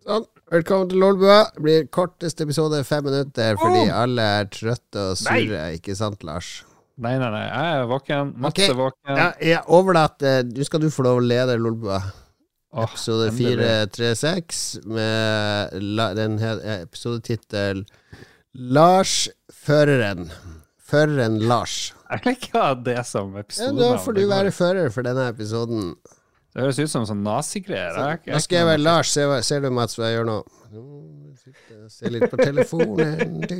Sånn. Velkommen til Lolbua. Det blir korteste episode, fem minutter, fordi alle er trøtte og sure. Ikke sant, Lars? Nei, nei, nei. Jeg er våken. Mats okay. er våken. Ja, jeg overlater Du skal du få lov å lede Lolbua. Oh, Episode 436 med la, den episodetittel Lars Føreren. Føreren Lars. Jeg liker det som Ja, episode. da får du være fører for denne episoden. Det høres ut som sånn nazigreier. Er Nå skal jeg være Lars. Ser, ser du, Mats, hva jeg gjør nå? Jeg ser litt på telefonen.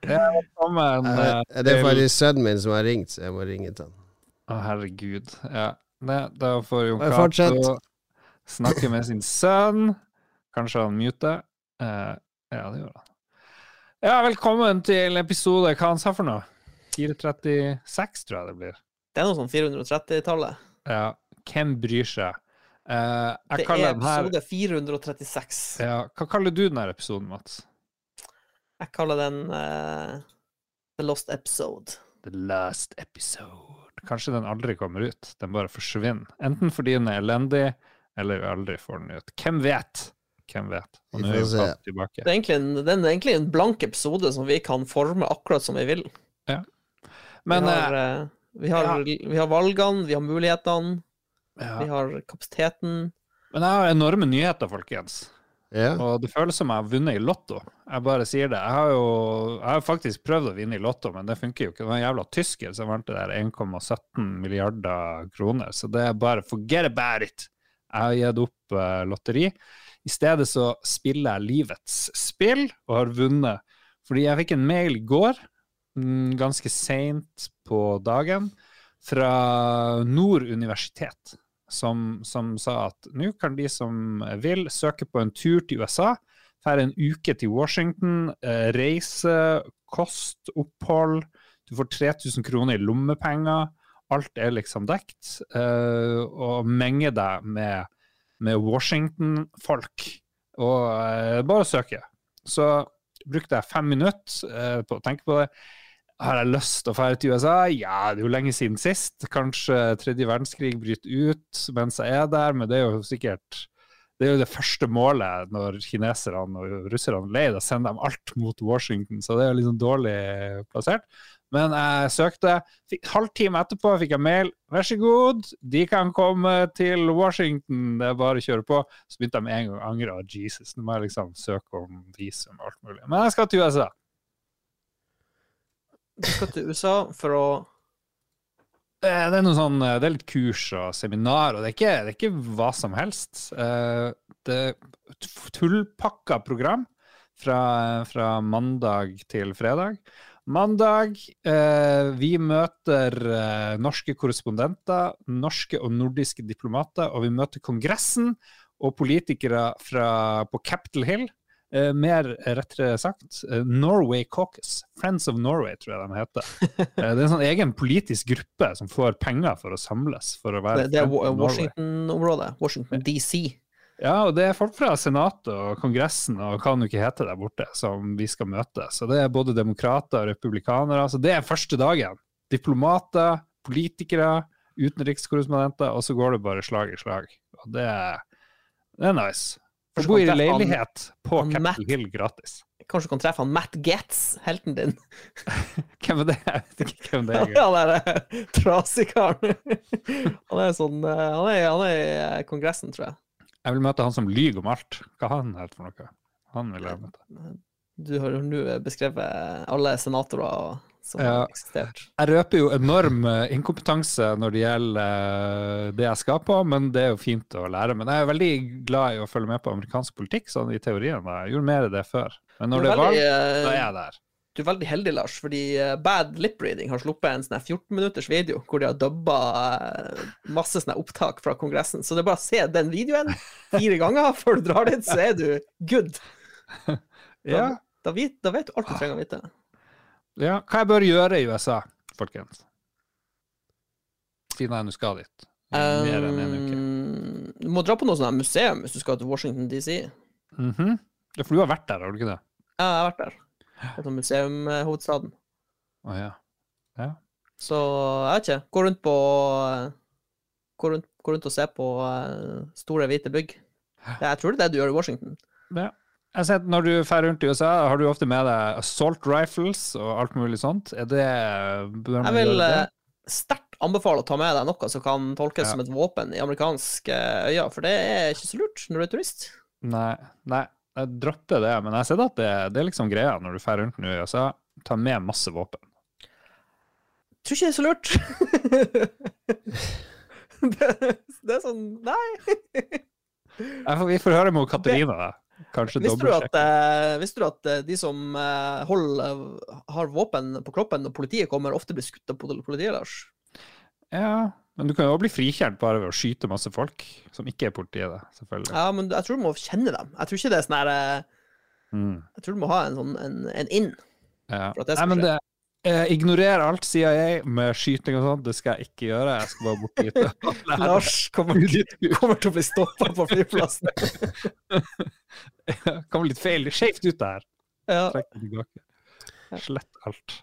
Ja, Eh, eh, Det er faktisk sønnen min som har ringt, så jeg må ringe til han. Å, herregud. Ja. Det, da får Jon Kato Cato snakke med sin sønn. Kanskje han muter. Uh, ja, det gjør han. Ja, velkommen til episode Hva han sa for noe? 436, tror jeg det blir. Det er noe sånn 430-tallet. Ja, hvem bryr seg? Uh, jeg Det er episode her episode 436. ja, Hva kaller du denne episoden, Mats? Jeg kaller den uh, The Lost Episode. The last episode. Kanskje den aldri kommer ut. Den bare forsvinner. Enten fordi den er elendig, eller vi aldri får den ut. Hvem vet? Hvem vet? Og nå er jo. Tilbake. Det er en, det er egentlig en blank episode som vi kan forme akkurat som vi vil. Ja. Men vi, har, eh, vi, har, vi har valgene, vi har mulighetene, ja. vi har kapasiteten. Men jeg har enorme nyheter, folkens. Ja. Og det føles som jeg har vunnet i Lotto. Jeg bare sier det. Jeg har jo jeg har faktisk prøvd å vinne i Lotto, men det funker jo ikke. Det var en jævla tysker som vant det der 1,17 milliarder kroner, så det er bare forget about it. Jeg har gitt opp uh, lotteri. I stedet så spiller jeg livets spill, og har vunnet. Fordi jeg fikk en mail i går, ganske seint på dagen, fra Nord universitet som, som sa at nå kan de som vil, søke på en tur til USA. Fære en uke til Washington. Eh, reise, kost, opphold. Du får 3000 kroner i lommepenger. Alt er liksom dekt. Eh, og menge deg med, med Washington-folk. Og eh, bare søke. Så brukte jeg fem minutter på å tenke på det. Har jeg lyst til å dra til USA? Ja, det er jo lenge siden sist. Kanskje tredje verdenskrig bryter ut mens jeg er der, men det er jo sikkert det er jo det første målet når kineserne og russerne er lei. Da sender de alt mot Washington, så det er jo liksom dårlig plassert. Men jeg søkte. Fikk, halvtime etterpå fikk jeg mail. Vær så god, de kan komme til Washington. Det er bare å kjøre på. Så begynte jeg med en gang å angre. «Å, Jesus, nå må jeg liksom søke om visum og alt mulig. Men jeg skal til USA. Du skal til USA for å Eh, Det er, noe sånn, eh, det er litt kurs og seminar, og det er ikke, det er ikke hva som helst. Eh, Det er tullpakka program fra, fra mandag til fredag. Mandag vi møter norske korrespondenter, norske og nordiske diplomater, og vi møter Kongressen og politikere fra, på Capitol Hill. Eh, mer rettere sagt uh, Norway Caucus. Friends of Norway, tror jeg de heter. Uh, det er en sånn egen politisk gruppe som får penger for å samles. For å Det, det er. Washington-området. Washington DC. Ja, og det er folk fra Senatet og Kongressen og hva nå ikke heter der borte, som vi skal møte. Så det er både demokrater og republikanere. Så det er første dagen. Diplomater, politikere, utenrikskorrespondenter, og så går det bare slag i slag. Og det det er nice. Du bor i han- leilighet på Captain Matt. Hill gratis. Kanskje du kan treffe han Matt Getz, helten din. Hvem er det? Jeg vet ikke hvem det er. Han er eh, trasigkaren. Han er sånn eh, Han er, han er i eh, Kongressen, tror jeg. Jeg vil møte han som lyver om alt. Hva han helt for noe? Han vil jeg møte. Du har nå beskrevet alle senatorer som Ja. har eksistert. Jeg røper jo enorm eh, inkompetanse når det gjelder eh, det jeg skal på, men det er jo fint å lære. Men jeg er veldig glad i å følge med på amerikansk politikk, sånn i teorien. Jeg gjorde mer av det før. Men når det er valg, da er eh, jeg der. Du er veldig heldig, Lars, fordi Bad Lip Reading har sluppet en sånn 14 minutters video hvor de har dubba masse sånne opptak fra Kongressen. Så det er bare å se den videoen fire ganger før du drar dit, så er du good. Ja, Da, vet, da vet du alt du trenger å vite. Ja. Hva jeg bør gjøre i USA, folkens? Siden jeg nå skal dit. Mer enn en uke. Um, du må dra på noe sånt museum hvis du skal til Washington DC. Mhm. Ja, For du har vært der, har du ikke det? Ja, jeg har vært der. Er museumhovedstaden. Å ja. ja. Så jeg vet ikke. Gå rundt på Gå rundt Gå rundt og se på eh, store, hvite bygg. Jeg tror det er det du gjør i Washington. Ja. Jeg ser, Når du drar rundt i USA, har du ofte med deg assault rifles og alt mulig sånt. Er det bør man Jeg vil eh, sterkt anbefale å ta med deg noe som kan tolkes Ja. som et våpen i amerikanske øyne, for det er ikke så lurt når du er turist. Nei, nei, jeg dropper det. Men jeg ser at det, det er liksom greia når du drar rundt nå i USA. Ta med masse våpen. Jeg Tror ikke det er så lurt. det, det er sånn Nei. Får, vi får høre med Katarina, da. Kanskje Visste du at, eh, visste du at eh, de som eh, holder, har våpen på kroppen når politiet kommer, ofte blir skutt av politiet, Lars? Ja, men du kan jo også bli frikjent bare ved å skyte masse folk som ikke er politiet, da, selvfølgelig. Ja, men jeg tror du må kjenne dem. Jeg tror ikke det er sånn her Mm. Jeg tror du må ha en sånn en, en inn. Ja. Nei, men det eh, Ignorer alt sier jeg, med skyting og sånt. Det skal jeg ikke gjøre. Jeg skal bare bort dit. Lars kommer, kommer til å bli stoppa på flyplassen. kommer litt feil, skjevt ut der. Ja. Slett alt.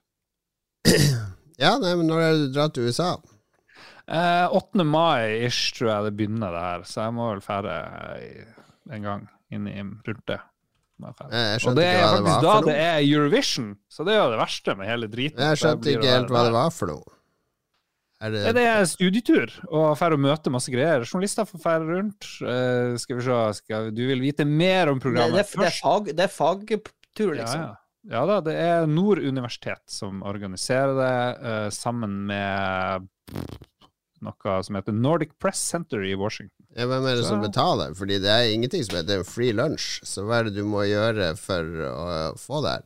Ja, nei, men når er det du drar til USA? Eh, 8. mai-ish tror jeg det begynner det her, så jeg må vel fære en gang inn i rundt det. Jeg fære. Jeg, jeg Og skjønte det er ikke hva det faktisk da det er Eurovision, så det er jo det verste med hele driten. Jeg skjønte ikke helt hva det var for noe. Er det, det er studietur, og drar og møte masse greier. Journalister får dra rundt. Uh, skal vi se, skal, du vil vite mer om programmet det, det, er fag, det er fagtur, liksom. ja. ja da, det er Nord universitet som organiserer det, uh, sammen med noe som heter Nordic Press Center i Washington. ja, hvem er det som betaler? Fordi det er ingenting som heter free lunch. Så hva er det du må gjøre for å få det her?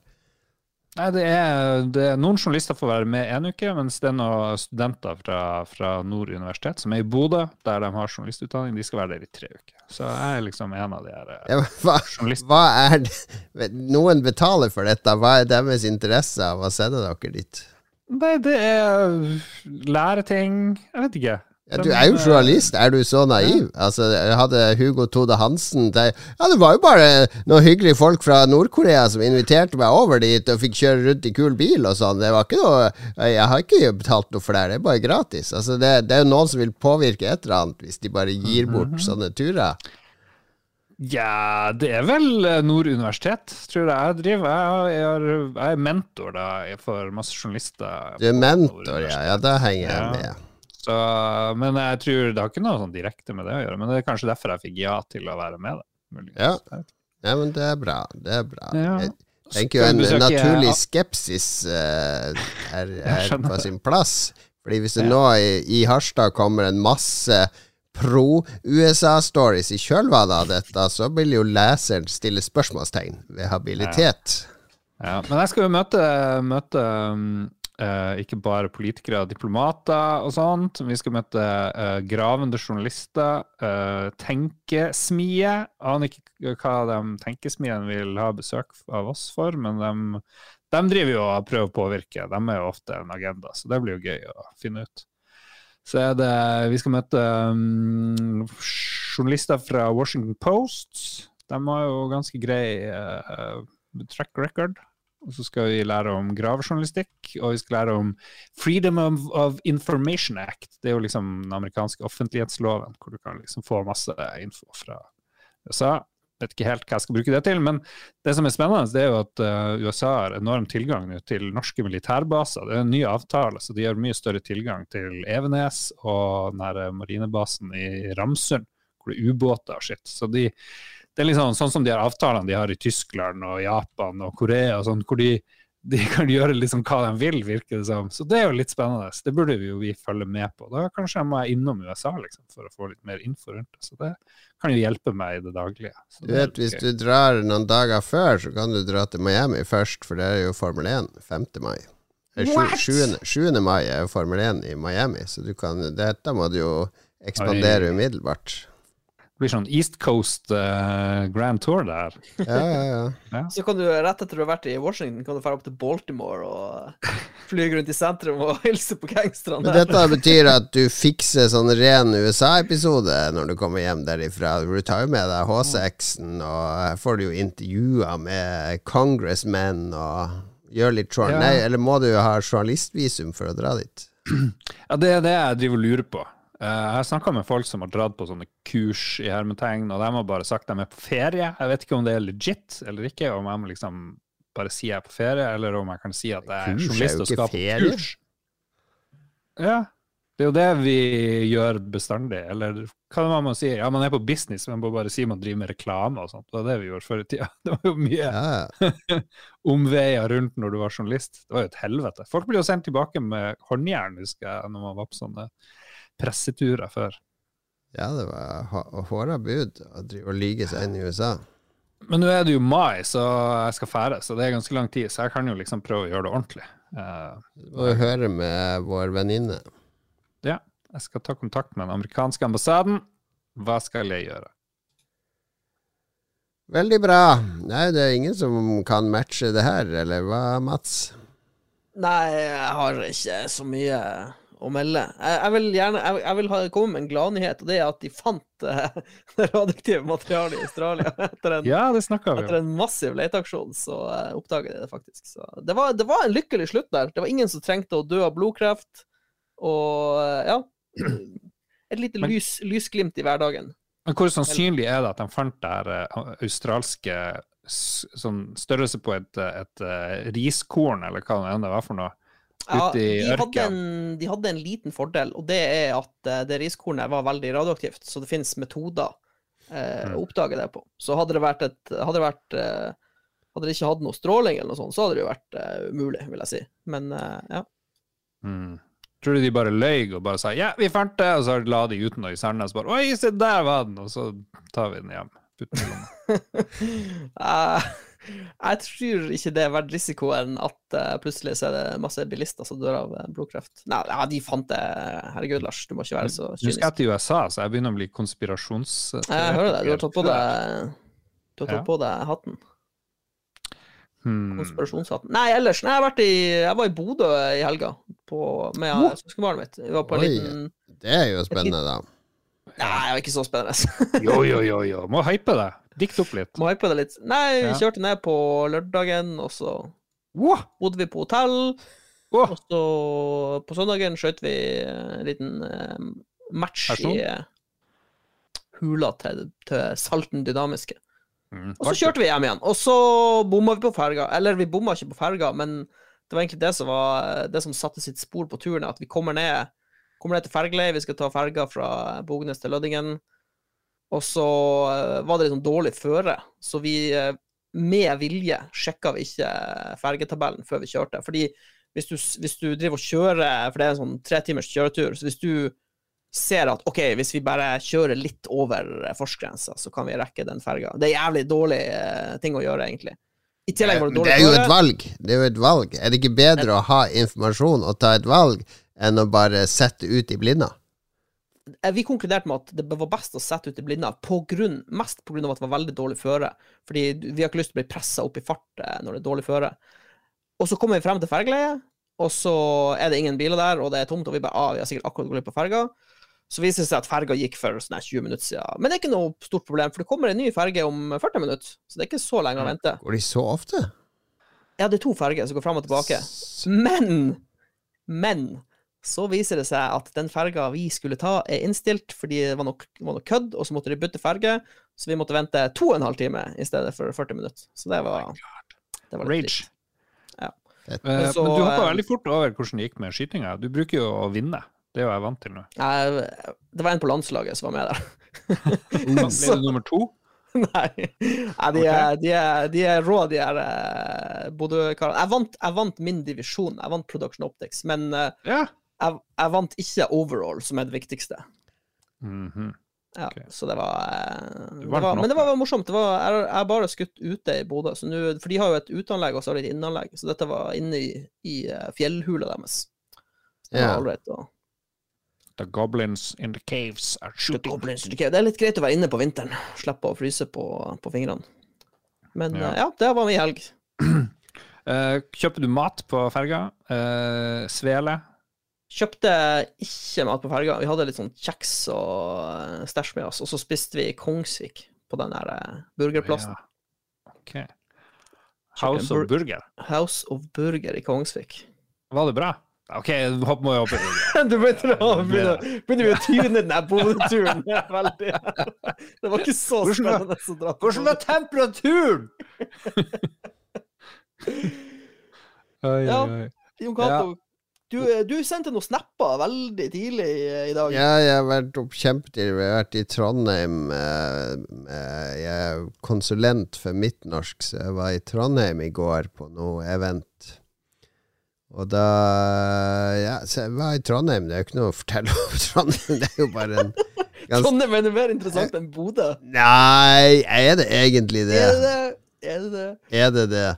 Nei, det er, det er Noen journalister får være med en uke, mens det er noen studenter fra, fra Nord universitet som er i Bodø, der de har journalistutdanning, de skal være der i tre uker. Så jeg er liksom en av de her eh, Ja, hva, journalistene. hva er det? Noen betaler for dette. Hva er deres interesse av å sende dere dit? Nei, det er lære ting Jeg vet ikke. Ja, du er jo eh, journalist, er du så naiv? Altså, jeg hadde Hugo Tode Hansen det, Ja, det var jo bare noen hyggelige folk fra Nord-Korea som inviterte meg over dit og fikk kjøre rundt i kul bil og sånn. Det var ikke noe Jeg har ikke betalt noe for det her, det er bare gratis. Altså, det, det er jo noen som vil påvirke et eller annet hvis de bare gir bort Mhm. sånne turer. Ja, det er vel eh, Nord universitet, tror jeg jeg driver. Jeg er, jeg er mentor da for masse journalister. Du er mentor, ja. Ja, da henger jeg Ja. med. Så, men jeg tror det har ikke noe sånn direkte med det å gjøre. Men det er kanskje derfor jeg fikk ja til å være med. Ja. Ja, men det er bra. Det er bra. Ja. Jeg tenker jo en naturlig skepsis uh, er, er på sin plass. Fordi hvis det nå i, i Harstad kommer en masse pro-USA-stories i kjølvannet av dette, så vil jo leseren stille spørsmålstegn ved habilitet. Ja, men jeg skal jo møte, møte eh, ikke bare politikere og diplomater og sånt. Vi skal møte eh, gravende journalister, uh, tenkesmie. Aner ikke hva de tenkesmiene vil ha besøk av oss for, men de, de driver jo og prøver å påvirke. De er jo ofte en agenda, så det blir jo gøy å finne ut. Så er det Vi skal møte um, journalister fra Washington Post. De har jo ganske grei uh, track record. Og så skal vi lære om gravejournalistikk, og vi skal lære om Freedom of, of Information Act. Det er jo liksom den amerikanske offentlighetsloven, hvor du kan liksom få masse info fra USA. Vet ikke helt hva jeg skal bruke det til, men det som er spennende, det er jo at eh, USA har enorm tilgang til norske militærbaser. Det er en ny avtale, så de har mye større tilgang til Evenes og den her marinebasen i Ramsund, hvor det er ubåter og skitt. Så de, det er liksom sånn som de har avtalene de har i Tyskland og Japan og Korea, og sånn, hvor de, de kan gjøre liksom hva de vil, virker det som. Så det er jo litt spennende. Det burde vi jo vi følge med på. Da kanskje jeg må innom USA liksom, for å få litt mer info rundt det. Så det kan jo hjelpe meg i det daglige. Så Du vet, Hvis du drar noen dager før, så kan du dra til Miami først, for det er jo Formel 1 5. mai. Eh, 7. 7. mai er jo Formel 1 i Miami, så du kan, dette må du jo ekspandere umiddelbart. Det blir sånn East Coast uh, Grand Tour der. Ja, ja, ja. Så kan du rett etter du har vært i Washington, kan du dra opp til Baltimore og fly rundt i sentrum og hilse på gangsterne Men der. dette betyr at du fikser sånn ren USA-episode når du kommer hjem derifra. Du tar jo med deg H6-en, og her får du jo intervjuer med congressmen og gjør litt journal... Ja. Nei, eller må du ha journalistvisum for å dra dit? Ja, det er det jeg driver og lurer på. Eh, jeg har snakka med folk som har dratt på sånne kurs i hermetegn, og de har bare sagt de er på ferie. Jeg vet ikke om det er legit eller ikke, om jeg må liksom bare si jeg er på ferie, eller om jeg kan si at jeg er journalist og skal på kurs. Ja, det er jo det vi gjør bestandig. Eller hva man må si? Ja, man er på business, men må bare si man driver med reklame og sånt. Det var det vi gjorde før i tida. Det var jo mye Ja, omveier rundt når du var journalist. Det var jo et helvete. Folk ble jo sendt tilbake med håndjern, husker jeg, når man var på sånne presseturer før. ja det var hå- hårda bud å drive og lyge seg inn i USA. Men nå er det jo mai, så jeg skal fære, så det er ganske lang tid. Så jeg kan jo liksom prøve å gjøre det ordentlig. Eh, Du må jo høre med vår venninne. ja, jeg skal ta kontakt med den amerikanske ambassaden. Hva skal jeg gjøre? Veldig bra. Nei, det er ingen som kan matche det her, eller hva, Mats? Nei, jeg har ikke så mye å melde. Jeg, jeg vil gjerne jeg, jeg vil ha, komme med en gladnyhet, og det er at de fant eh, det radioaktive materialet i Australia. Etter en, Ja, det vi etter en massiv leteaksjon, så uh, oppdaget de det faktisk. Så det, var, det var en lykkelig slutt der. Det var ingen som trengte å dø av blodkreft, og uh, ja Et lite Men- lys, lysglimt i hverdagen. Men hvor sannsynlig er det at de fant der australske sånn størrelse på et, et, et riskorn, eller hva det var for noe, Ja, de, hadde en, de hadde en liten fordel, og det er at eh, det riskornet var veldig radioaktivt, så det finnes metoder eh, Mm. å oppdage det på. Så hadde det vært et Hadde det vært eh, Hadde det ikke hatt noe stråling eller noe sånt, så hadde det jo vært eh, umulig, vil jeg si. Men eh, ja. Mm. Tror du de bare løy og bare sa 'ja, vi fant det', og så la de ut noe i sanda, og så bare 'oi, se der var den', og så tar vi den hjem. Putter den i lomma. Eh, jeg tror ikke det er verdt risikoen at uh, plutselig så er det masse bilister som dør av eh, blodkreft. Nei, ja, de fant det. Herregud, Lars, du må ikke være så Du skal til USA, så jeg begynner å bli konspirasjons... Jeg hører det. Du har tatt på deg Du har Ja. tatt på deg hatten. Hmm. Konspirasjonshatten. Nei, ellers nei, jeg, har vært i, jeg var i Bodø i helga på, med oh. søskenbarnet mitt. Vi var på en Oi. liten Det er jo spennende, da. Nei, det var ikke så spennende. Jo, jo, jo, jo. Må hype det. Dikt opp litt. Må hype det litt. Nei, vi kjørte ned på lørdagen, og så Wow. bodde vi på hotell. Wow. Og så på søndagen skjøt vi en liten eh, match Person? i eh, hula til, til Salten Dynamiske. Mm. Og så kjørte vi hjem igjen. Og så bomma vi på ferga. Eller vi bomma ikke på ferga, men det var egentlig det som var det som satte sitt spor på turen, at vi kommer ned, kommer ned til fergeleiet. Vi skal ta ferga fra Bognes til Lødingen. Og så eh, var det litt sånn dårlig føre, så vi eh, med vilje sjekka vi ikke fergetabellen før vi kjørte. Fordi hvis du, hvis du driver og kjører, for det er en sånn tre timers kjøretur, så hvis du ser at OK, hvis vi bare kjører litt over eh, fartsgrensa, så kan vi rekke den ferga. Det er jævlig dårlig eh, ting å gjøre, egentlig. I tillegg var det dårlig det er jo et valg. Det er jo et valg. Er det ikke bedre å ha informasjon og ta et valg enn å bare sette ut i blinda? Vi konkluderte med at det var best å sette ut i blinda, på grunn, mest pga. at det var veldig dårlig føre. Fordi vi har ikke lyst til å bli pressa opp i fart når det er dårlig føre. Og så kommer vi frem til fergeleiet, og så er det ingen biler der, og det er tomt, og vi bare ah, vi har sikkert akkurat gått på ferga. Så viser det seg at ferga gikk for sånn her 20 minutter siden. Men det er ikke noe stort problem, for det kommer en ny ferge om 40 minutter. Så det er ikke så lenge å vente. Går de så ofte? Ja, det er to ferger som går fram og tilbake. Men, men så viser det seg at den ferga vi skulle ta, er innstilt fordi det var noe, var noe kødd, og så måtte de bytte ferge. Så vi måtte vente to og en halv time i stedet for 40 minutter. Så det var, det var litt Rage. Ja. Eh, Men så, men du hoppa eh, veldig fort over hvordan det gikk med skytinga. Du bruker jo å vinne. Det er jo jeg vant til nå. Jeg, det var en på landslaget som var med der. Ble Så- du nummer to? Nei, Nei de, er, de, er, de er rå, de her eh, Bodø-karene. Jeg, vant- jeg vant min divisjon, jeg vant Production Optics, men Ja. Jeg, jeg vant ikke overall, som er det viktigste. Mhm. Ja, okay. Så det var, eh, det var Men det var morsomt. Det var, jeg har bare skutt ute i Bodø, for de har jo et uteanlegg og så har de et innanlegg, så dette var inne i, i eh, fjellhula deres. Så det var yeah. right, og- The goblins in the caves are The shooting. The ok, Det er litt greit å være inne på vinteren. Slippe å fryse på, på fingrene. Men Ja. ja. ja, det var min helg. Uh, kjøper du mat på ferga? Uh, svele? Kjøpte ikke mat på ferga. Vi hadde litt sånn kjeks og eh, stæsj med oss, og så spiste vi i Kongsvik, på den der eh, burgerplassen. Ja. Ok. House of Burger. House of Burger i Kongsvik. Var det bra? OK, hopp må jeg hoppe. Du begynner å begynner, å tune den her Bodø-turen veldig. Det var ikke så spennende å dra på. Hvordan var temperaturen? Oi, Ja. oi, Ja, Jon Cato, du, du sendte noen snapper veldig tidlig i dag. Ja, jeg har vært opp kjempetidlig. Jeg har vært i Trondheim. eh, eh, Jeg er konsulent for Midtnorsk, så jeg var i Trondheim i går på noe event. Og da Ja, så jeg var i Trondheim. Det er jo ikke noe å fortelle om Trondheim. Det er jo bare en ganske Trondheim er mer interessant enn Bodø. Nei, er det egentlig det? Er det det? Er det det? Er det det?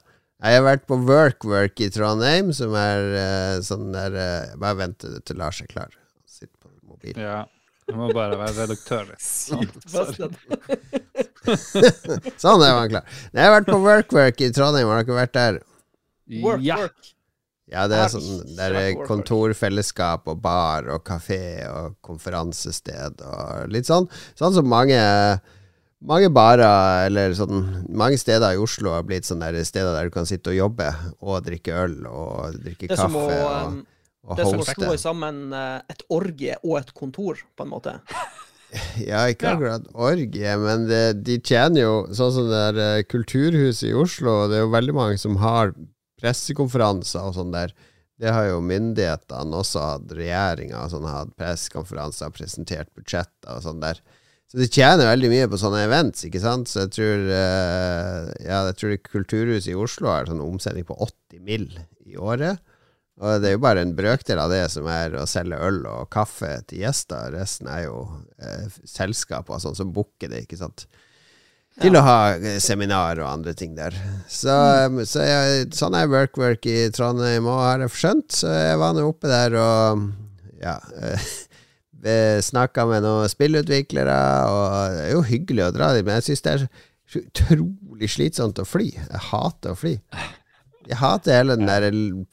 Jeg har vært på Work Work i Trondheim, som er uh, sånn der uh, Bare vent til Lars er klar. Sitt på mobilen. Ja. Jeg må bare være redaktør Sånn, Sånn er man klar. Nei, Jeg har vært på Work Work i Trondheim. Har dere vært der? Work, Ja. work. Ja, det er sånn der er kontorfellesskap og bar og kafé og konferansested og litt sånn. Sånn som mange mange barer eller sånn Mange steder i Oslo har blitt sånne der steder der du kan sitte og jobbe og drikke øl og drikke Det kaffe. å, og, um, og det er som å slå sammen eh, et orgie og et kontor, på en måte. Ja, ikke Ja. akkurat orgie, men det, de tjener jo Sånn som det der eh, kulturhuset i Oslo, det er jo veldig mange som har pressekonferanser og sånn der. Det har jo myndighetene også hatt, regjeringa og sånn, hatt pressekonferanser, presentert budsjetter og sånn der. Så de tjener veldig mye på sånne events, ikke sant. Så jeg tror eh, Ja, jeg tror Kulturhuset i Oslo har sånn omsetning på 80 mill. i året. Og det er jo bare en brøkdel av det som er å selge øl og kaffe til gjester. Resten er jo eh, selskaper sånn som booker det, ikke sant. Til å ha eh, seminar og andre ting der. Så, mm. så jeg, sånn er WorkWork i Trondheim òg, har jeg skjønt. Så jeg var nå oppe der og ja. Eh, Snakka med noen spillutviklere, og det er jo hyggelig å dra dit, men jeg syns det er så utrolig slitsomt å fly. Jeg hater å fly. Jeg hater hele den der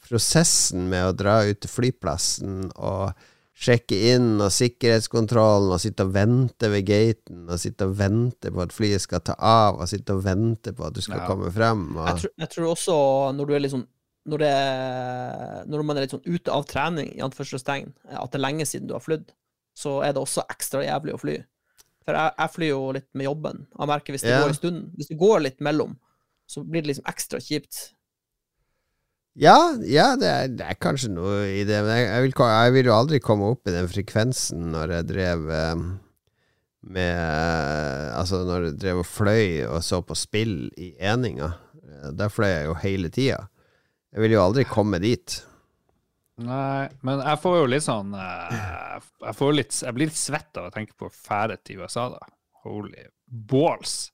prosessen med å dra ut til flyplassen og sjekke inn og sikkerhetskontrollen og sitte og vente ved gaten og sitte og vente på at flyet skal ta av og sitte og vente på at du skal Ja. komme frem. Jeg, tror, jeg tror også når du er litt sånn når, det, når man er litt sånn ute av trening, i anførselstegn, at det er lenge siden du har flydd, så er det også ekstra jævlig å fly. For jeg, jeg flyr jo litt med jobben. Jeg merker hvis det Ja. går en stund, hvis det går litt mellom, så blir det liksom ekstra kjipt. ja, ja det, er, det er kanskje noe i det, men jeg, jeg, vil, jeg vil jo aldri komme opp i den frekvensen når jeg drev eh, med Altså når jeg drev og fløy og så på spill i Eninga. Der fløy jeg jo hele tida. Jeg vil jo aldri komme dit. Nei, men jeg får jo litt sånn eh, Jeg får litt Jeg blir litt svett av å tenke på ferde til USA, da. Holy balls.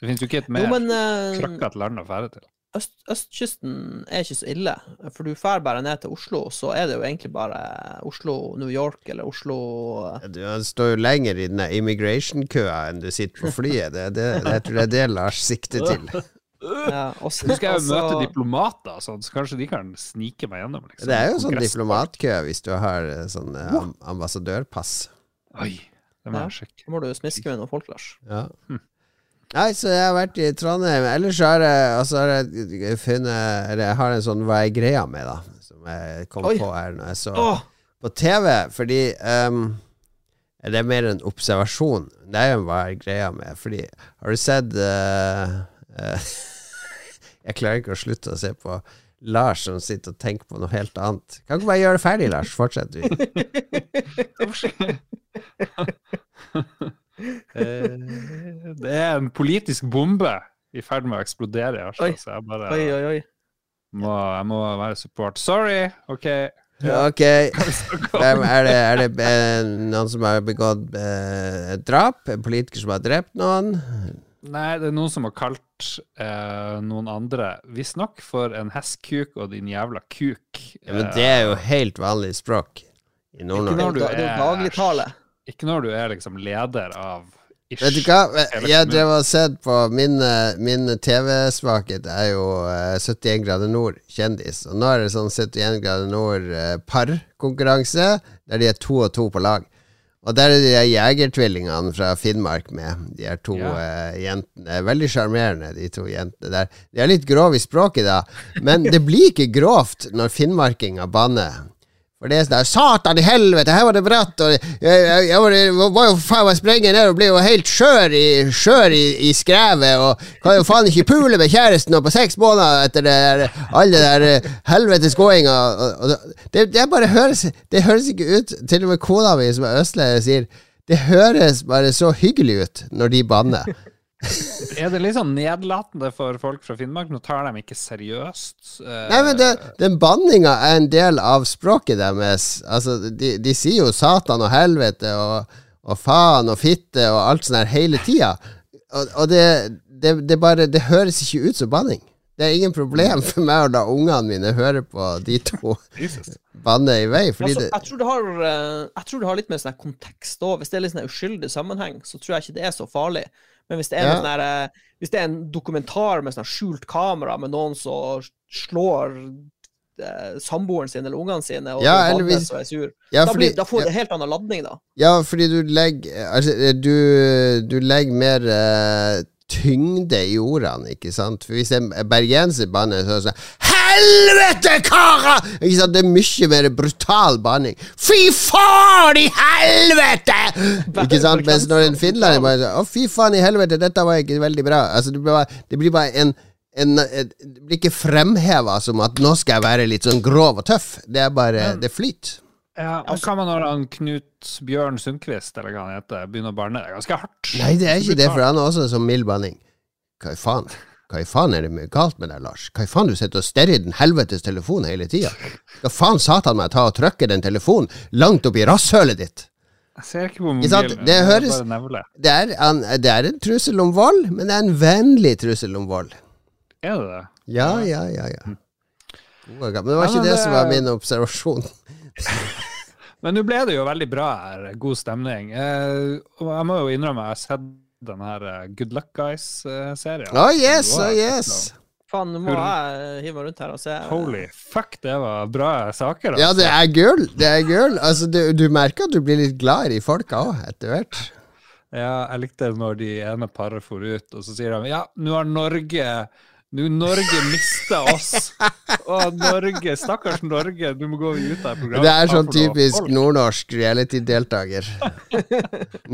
Det finnes jo ikke et Jo, mer men eh, krøkkete land å ferde til. øst, østkysten er ikke så ille. For du drar bare ned til Oslo, så er det jo egentlig bare Oslo-New York eller Oslo eh, Du står jo lenger i den immigration-køa enn du sitter på flyet. Det, det, jeg tror det er det Lars sikter til. ja, også, Nå skal jeg jo altså- møte diplomater, sånn, så kanskje de kan snike meg gjennom. Liksom. Det er jo sånn diplomatkø hvis du har eh, sånn eh, am ambassadørpass. Oi, det må jeg sjekke. Da må du smiske med noen folk, Lars. Ja. Nei, så jeg har vært i Trondheim. Ellers har jeg, altså har jeg funnet Eller jeg har en sånn hva er greia med, da, som jeg kom Oi. på her når jeg så Åh, på TV. Fordi um, Det er mer en observasjon. Det er jo hva er greia med. Fordi Har du sett eh, Jeg klarer ikke å slutte å se på Lars som sitter og tenker på noe helt annet. Kan ikke bare gjøre det ferdig, Lars? Fortsett. du. Eh, Det er en politisk bombe i ferd med å eksplodere i Oi. Så jeg bare oi, oi, oi. må, jeg må være support. Sorry! OK. Ok. Er det, er det eh, noen som har begått eh, drap? En politiker som har drept noen? Nei, det er noen som har kalt eh, noen andre visstnok for en hestkuk og din jævla kuk. Ja, men det er jo helt vanlig språk i Nord-Norge. er. Eh, ikke når du er liksom leder av ish. Vet du hva? Jeg drev og sett på Min, eh, min TV-svakhet er jo eh, 71 grader nord, kjendis. Og nå er det sånn 71 grader nord eh, parkonkurranse, der de er to og to på lag. Og der er de jegertvillingene fra Finnmark med, de her to Ja. uh, jentene. Veldig sjarmerende, de to jentene der. De er litt grove i språket, da, men det blir ikke grovt når finnmarkinger banner. For det er sånn der Satan i helvete, her var det bratt, og jeg, jeg, jeg var, var jo faen meg sprenge ned og ble jo helt skjør i, i, i skrevet, og kan jo faen ikke pule med kjæresten og på seks måneder etter det der, alle der eh, helvetes gåinga. Det, det bare høres Det høres ikke ut Til og med kona mi, som er østlending, sier det høres bare så hyggelig ut når de banner. Er det litt sånn nedlatende for folk fra Finnmark? Nå tar de ikke seriøst. Uh, Nei, men det, den banninga er en del av språket deres. Altså, de, de sier jo Satan og helvete og, og faen og fitte og alt sånt her hele tida. Og, og det, det, det bare Det høres ikke ut som banning. Det er ingen problem for meg å la ungene mine høre på de to banne i vei. Fordi Altså, det, jeg, tror det har, eh, jeg tror det har litt mer sånn kontekst òg. Hvis det er litt sånn uskyldig sammenheng, så tror jeg ikke det er så farlig. Men hvis det er, Ja. noe sånn her, eh, hvis det er en dokumentar med sånn skjult kamera med noen som slår eh, samboeren sin eller ungene sine, og Ja, ja, eller hvis- er sur, ja, da, blir, da får det helt annen ladning, da. ja, fordi du legger Altså, du, du legger mer eh, tyngde i ordene, ikke sant? For hvis en bergenser banner, så er det sånn Helvete, karer! Ikke sant? Det er mye mer brutal banning. Fy faen i helvete! Ikke sant? Mens når en finlender bare sier Å, fy faen i helvete, dette var ikke veldig bra. Altså, det blir bare, det blir bare en en, det blir ikke fremheva som at nå skal jeg være litt sånn grov og tøff. Det er bare Det flyter. Ja, men hva med når han Knut Bjørn Sundquist, eller hva han heter, begynner å banne? Det er ganske hardt. Nei, det er ikke det, for han er også som mild banning. Hva i faen? Hva i faen er det mye galt med deg, Lars? Hva i faen du sitter og stirrer i den helvetes telefonen hele tida? Hva faen satan meg ta og trykke den telefonen langt opp i rasshølet ditt? Jeg ser ikke på sant? mobilen. Det høres-. Det er, en, det er en trussel om vold, men det er en vennlig trussel om vold. Er det det? Ja, ja, ja, ja. Gode. Men det var ikke det som var min observasjon. Men nå ble det jo veldig bra her. God stemning. Eh, jeg må jo innrømme jeg har sett den her eh, Good Luck Guys-serien. Oh yes, oh yes. Faen, nå må jeg hive meg rundt her og se. Holy fuck, det var bra saker. Ja, altså. det er gull. Det er gull. Altså, du, du merker at du blir litt glad i folka òg, etter hvert. Ja, jeg likte når de ene paret for ut, og så sier de ja, nå har Norge nå Norge mista oss. Å, Norge, stakkars Norge, du må gå ut av programmet. Det er sånn typisk nordnorsk reality-deltaker.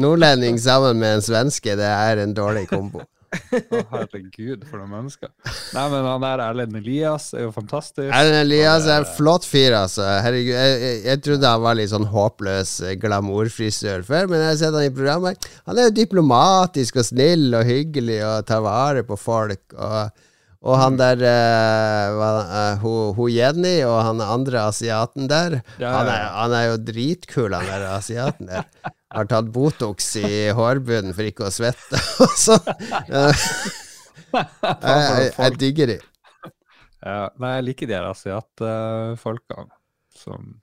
Nordlending sammen med en svenske, det er en dårlig kombo. Å, herregud, for noen mennesker. Nei, men han der Erlend Elias er jo fantastisk. Erlend Elias er en flott fyr, altså. Herregud, jeg, jeg, jeg trodde han var litt sånn håpløs eh, glamourfrisør før, men jeg har sett han i programmet. Han er jo diplomatisk og snill og hyggelig og tar vare på folk. Og, og han der uh, hun, hun Jenny og han andre asiaten der, Ja, han, ja, er, han er jo dritkul, han der asiaten der. Har tatt Botox i hårbunnen for ikke å svette. Og så eh, jeg, jeg, digger de. Ja, nei, jeg liker de her asiatfolkene, som,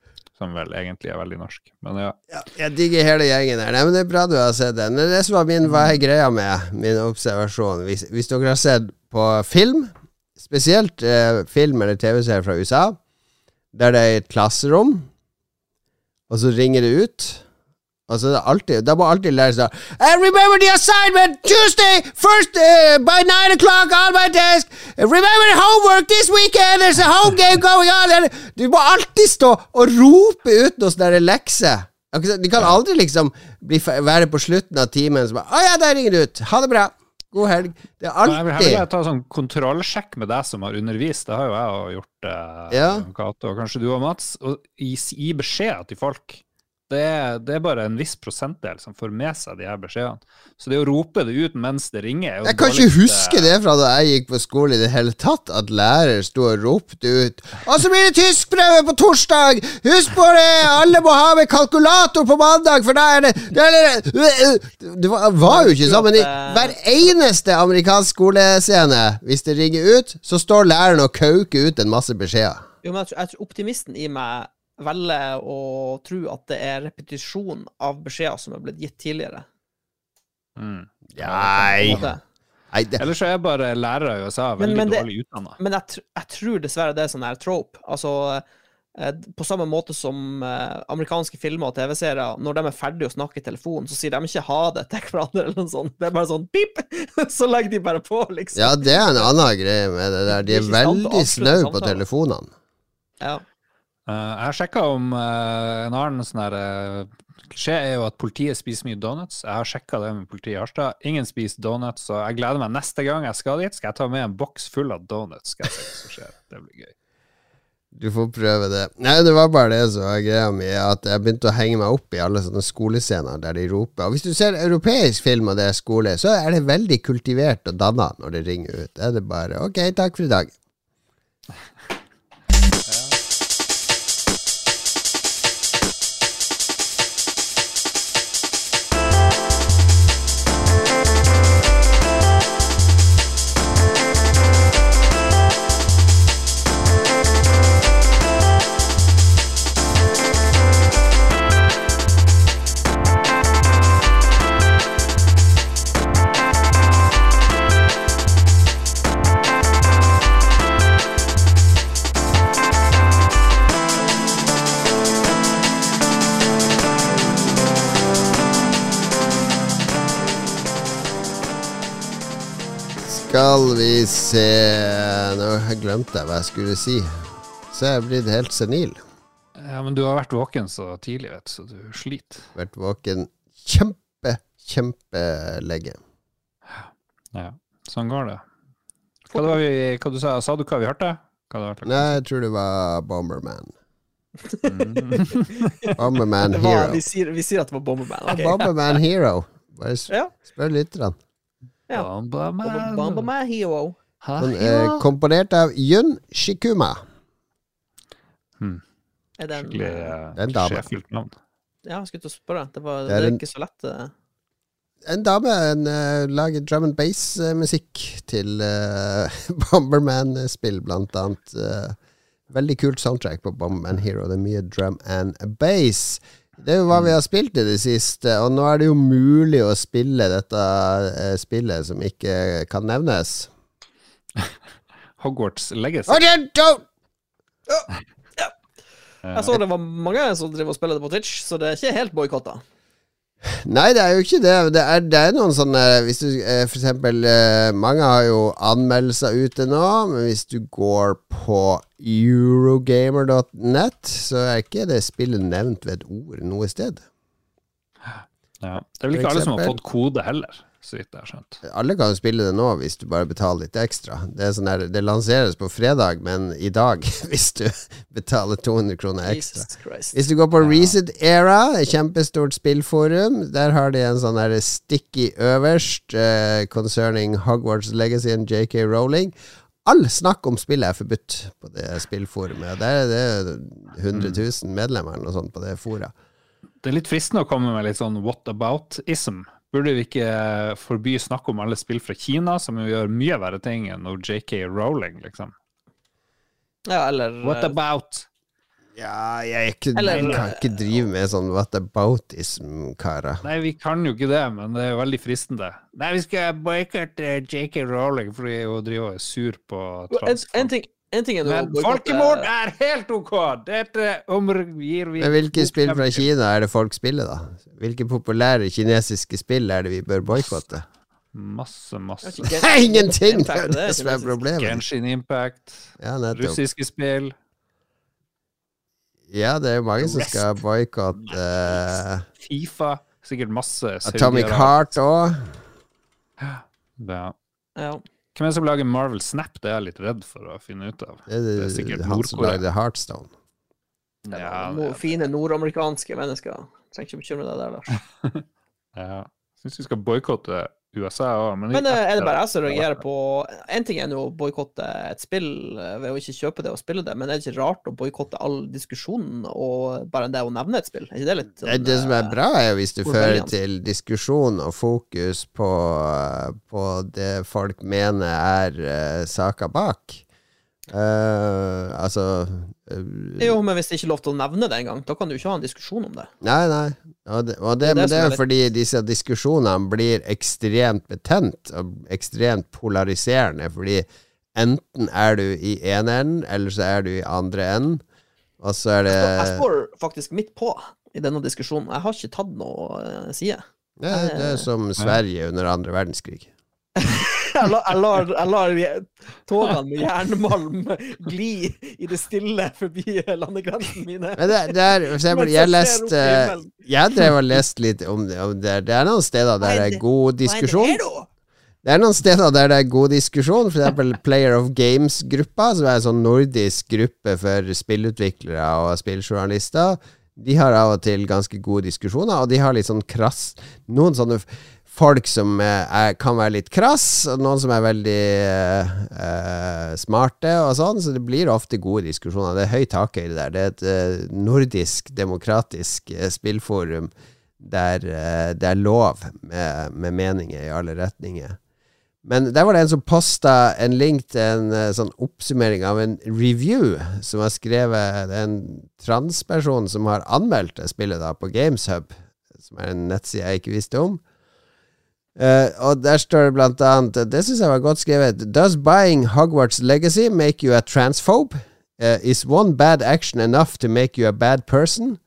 som vel egentlig er veldig norsk. Men ja. Ja, jeg digger hele gjengen her. Nei, men Det er bra du har sett den. Det som var min Hva er greia med min observasjon? Hvis, hvis dere har sett på film, spesielt eh, film eller TV-serier fra USA, der det er et klasserom, og så ringer det ut og det, er alltid, Da må alltid lære seg I Remember the assignment Tuesday first uh, by nine o'clock on my desk. Remember the homework this weekend. There's a home game going on. Du må alltid stå og rope ut noen sånne lekser. De kan aldri liksom bli, være på slutten av timen som bare 'Å ja, der ringer det ut. Ha det bra. God helg.' Det er alltid her vil jeg ta sånn kontrollsjekk med deg som har undervist. Det har jo jeg gjort, eh, Ja. Kato, og kanskje du og Mats. Og gi, beskjed til folk. Det er, det er bare en viss prosentdel som får med seg de her beskjedene. Så det å rope det ut mens det ringer er jo Jeg kan ikke huske det fra da jeg gikk på skole i det hele tatt, at lærer sto og ropte ut Og så blir det tyskprøve på torsdag! Husk på det! Alle må ha med kalkulator på mandag, for da er det Det, det, det var, var jo ikke sånn, men i hver eneste amerikansk skolescene, hvis det ringer ut, så står læreren og kauker ut en masse beskjeder. Jo, men jeg tror, jeg tror optimisten i meg velger å tro at det er repetisjon av beskjeder som er blitt gitt tidligere. Mm. Nei, nei det, Ellers så er bare lærere i USA veldig men men dårlig utdanna. Men jeg, tr jeg tror dessverre det er sånn her trope. Altså, eh, på samme måte som eh, amerikanske filmer og TV-serier, når de er ferdige å snakke i telefonen, så sier de ikke ha det til hverandre eller noe sånt. Det er bare sånn pip! så legger de bare på, liksom. ja, det er en annen greie med det der. De De er er veldig snaue på telefonene. Ja. Eh, jeg har sjekka om eh, en annen sånn her eh, Klisjé er jo at politiet spiser mye donuts. Jeg har sjekka det med politiet i Harstad. Ingen spiser donuts, så jeg gleder meg neste gang jeg skal dit. Skal jeg ta med en boks full av donuts. Skal jeg se hva som skjer. Det blir gøy. Du får prøve det. Nei, det var bare det som var greia mi, at jeg begynte å henge meg opp i alle sånne skolescener der de roper. Og hvis du ser europeisk film og det er skole, så er det veldig kultivert og danna når det ringer ut. Det er det bare OK, takk for i dag. Skal vi se Nå glemte jeg hva jeg skulle si. Så jeg er blitt helt senil. Ja, men du har vært våken så tidlig, vet du, så du sliter. Vært våken kjempe, kjempelenge. Ja, sånn går det. Hva, det var vi, hva du sa Sa du hva vi hørte? Hva det var Nei, jeg tror det var Bomberman. Mm. Bomberman var, Hero. vi, sier, vi sier at det var Bomberman. Ja. Bomberman Hero. Bare spør Ja. spør lytterne. Ja. Bomberman. Bomberman Hero. Ha, Sånn, eh, komponert av Yun Shikuma. Er det en Skikkelig eh, uh, Det er en dame. sjefullt navn. Ja, jeg skulle til å spørre. Det, var, Det det er er en- ikke så lett. eh. En dame en, eh, lager drum and bass-musikk til eh, Bomberman-spill, blant annet. eh, veldig kult soundtrack på Bomberman Hero. Det er mye drum and bass. Det er jo hva vi har spilt i det siste, og nå er det jo mulig å spille dette eh, spillet som ikke kan nevnes. Hogwarts Legacy. Oh, yeah, oh. Eh, Jeg så det var mange som driver og spiller det på Twitch, så det er ikke helt boikotta. Nei, det er jo ikke det. Det er, det er noen sånne Hvis du eh, for eksempel eh, Mange har jo anmeldelser ute nå, men hvis du går på eurogamer.net, så er ikke det spillet nevnt ved et ord noe sted. ja. Det er vel ikke alle som har fått kode heller, så vidt jeg har skjønt. Alle kan jo spille det nå hvis du bare betaler litt ekstra. Det, er sånn der, det lanseres på fredag, men i dag hvis du betaler 200 kroner ekstra. Hvis du går på Ja. Reset Era, et kjempestort spillforum, der har de en sånn der sticky øverst uh, concerning Hogwarts Legacy and JK Rowling. All snakk om spillet er forbudt på det spillforumet. Der er det 100 000 medlemmer eller noe sånt på det fora. Det er litt fristende å komme med litt sånn what about-ism. Burde vi ikke forby snakk om alle spill fra Kina, som jo gjør mye verre ting enn JK Rowling, liksom? Ja, eller What eh, about? Ja, jeg, ikke, Eller- jeg kan ikke drive med sånn whataboutism, karer. Nei, vi kan jo ikke det, men det er veldig fristende. Nei, vi skal boikotte JK Rowling fordi hun driver og er sur på en, en, ting, en ting er Men folkemord er helt OK! Dette omgir vi Men hvilke spill fra Kina er det folk spiller, da? Hvilke populære kinesiske spill er det vi bør boikotte? Masse, masse. Ikke, Nei, ingenting! Det er det som er problemet. Genshin Impact, Ja, russiske spill. Ja, det er jo mange som skal boikotte uh, Fifa. Sikkert masse Atomic. Heart òg. Ja. Ja. Hvem er det som lager Marvel Snap? Det er jeg litt redd for å finne ut av. Det Det er er sikkert han som lagde Heartstone. Det Ja, no, fine nordamerikanske mennesker. Trenger ikke bekymre deg der, Lars. ja. Syns vi skal boikotte USA òg, men, Men eh, er det bare jeg som reagerer på En ting er nå å boikotte et spill eh, ved å ikke kjøpe det og spille det, men er det ikke rart å boikotte all diskusjonen og bare det å nevne et spill? Er ikke det litt sånn, det som er eh, bra, er jo hvis det fører til diskusjon og fokus på, på det folk mener er uh, saka bak. Eh, altså uh, Jo, men hvis det ikke er lov til å nevne det engang, da kan du ikke ha en diskusjon om det. Nei, nei. Og det, og det, Det er det er fordi disse diskusjonene blir ekstremt betent og ekstremt polariserende. Fordi enten er du i ene enden, eller så er du i andre enden. Og så er det Jeg står faktisk midt på i denne diskusjonen. Jeg har ikke tatt noe eh, side. ja, Det er som Sverige under andre verdenskrig. Jeg lar, jeg lar, jeg lar med jernmalm gli i det stille forbi landegrensene mine. Men det, det er, for eksempel, jeg leste. Jeg drev og leste litt om det. Om det. det er noen steder der det er god diskusjon. Det er noen steder der det er god diskusjon, eksempel Player of Games-gruppa, som er en sånn nordisk gruppe for spillutviklere og spilljournalister. De har av og til ganske gode diskusjoner, og de har litt sånn krass Noen sånne folk som er, kan være litt krass, og noen som er veldig eh, eh, smarte og sånn, så det blir ofte gode diskusjoner. Det er høy takhøyde der. Det er et eh, nordisk, demokratisk eh, spillforum der eh, det er lov med, med meninger i alle retninger. Men der var det en som posta en link til en eh, sånn oppsummering av en review som har skrevet Det en transperson som har anmeldt det spillet da på Gameshub, som er en nettside jeg ikke visste om. Eh, og der står det blant annet Det syns jeg var godt skrevet. Does buying Hogwarts Legacy make you a transphobe? Eh, is one bad action enough to make you a bad person?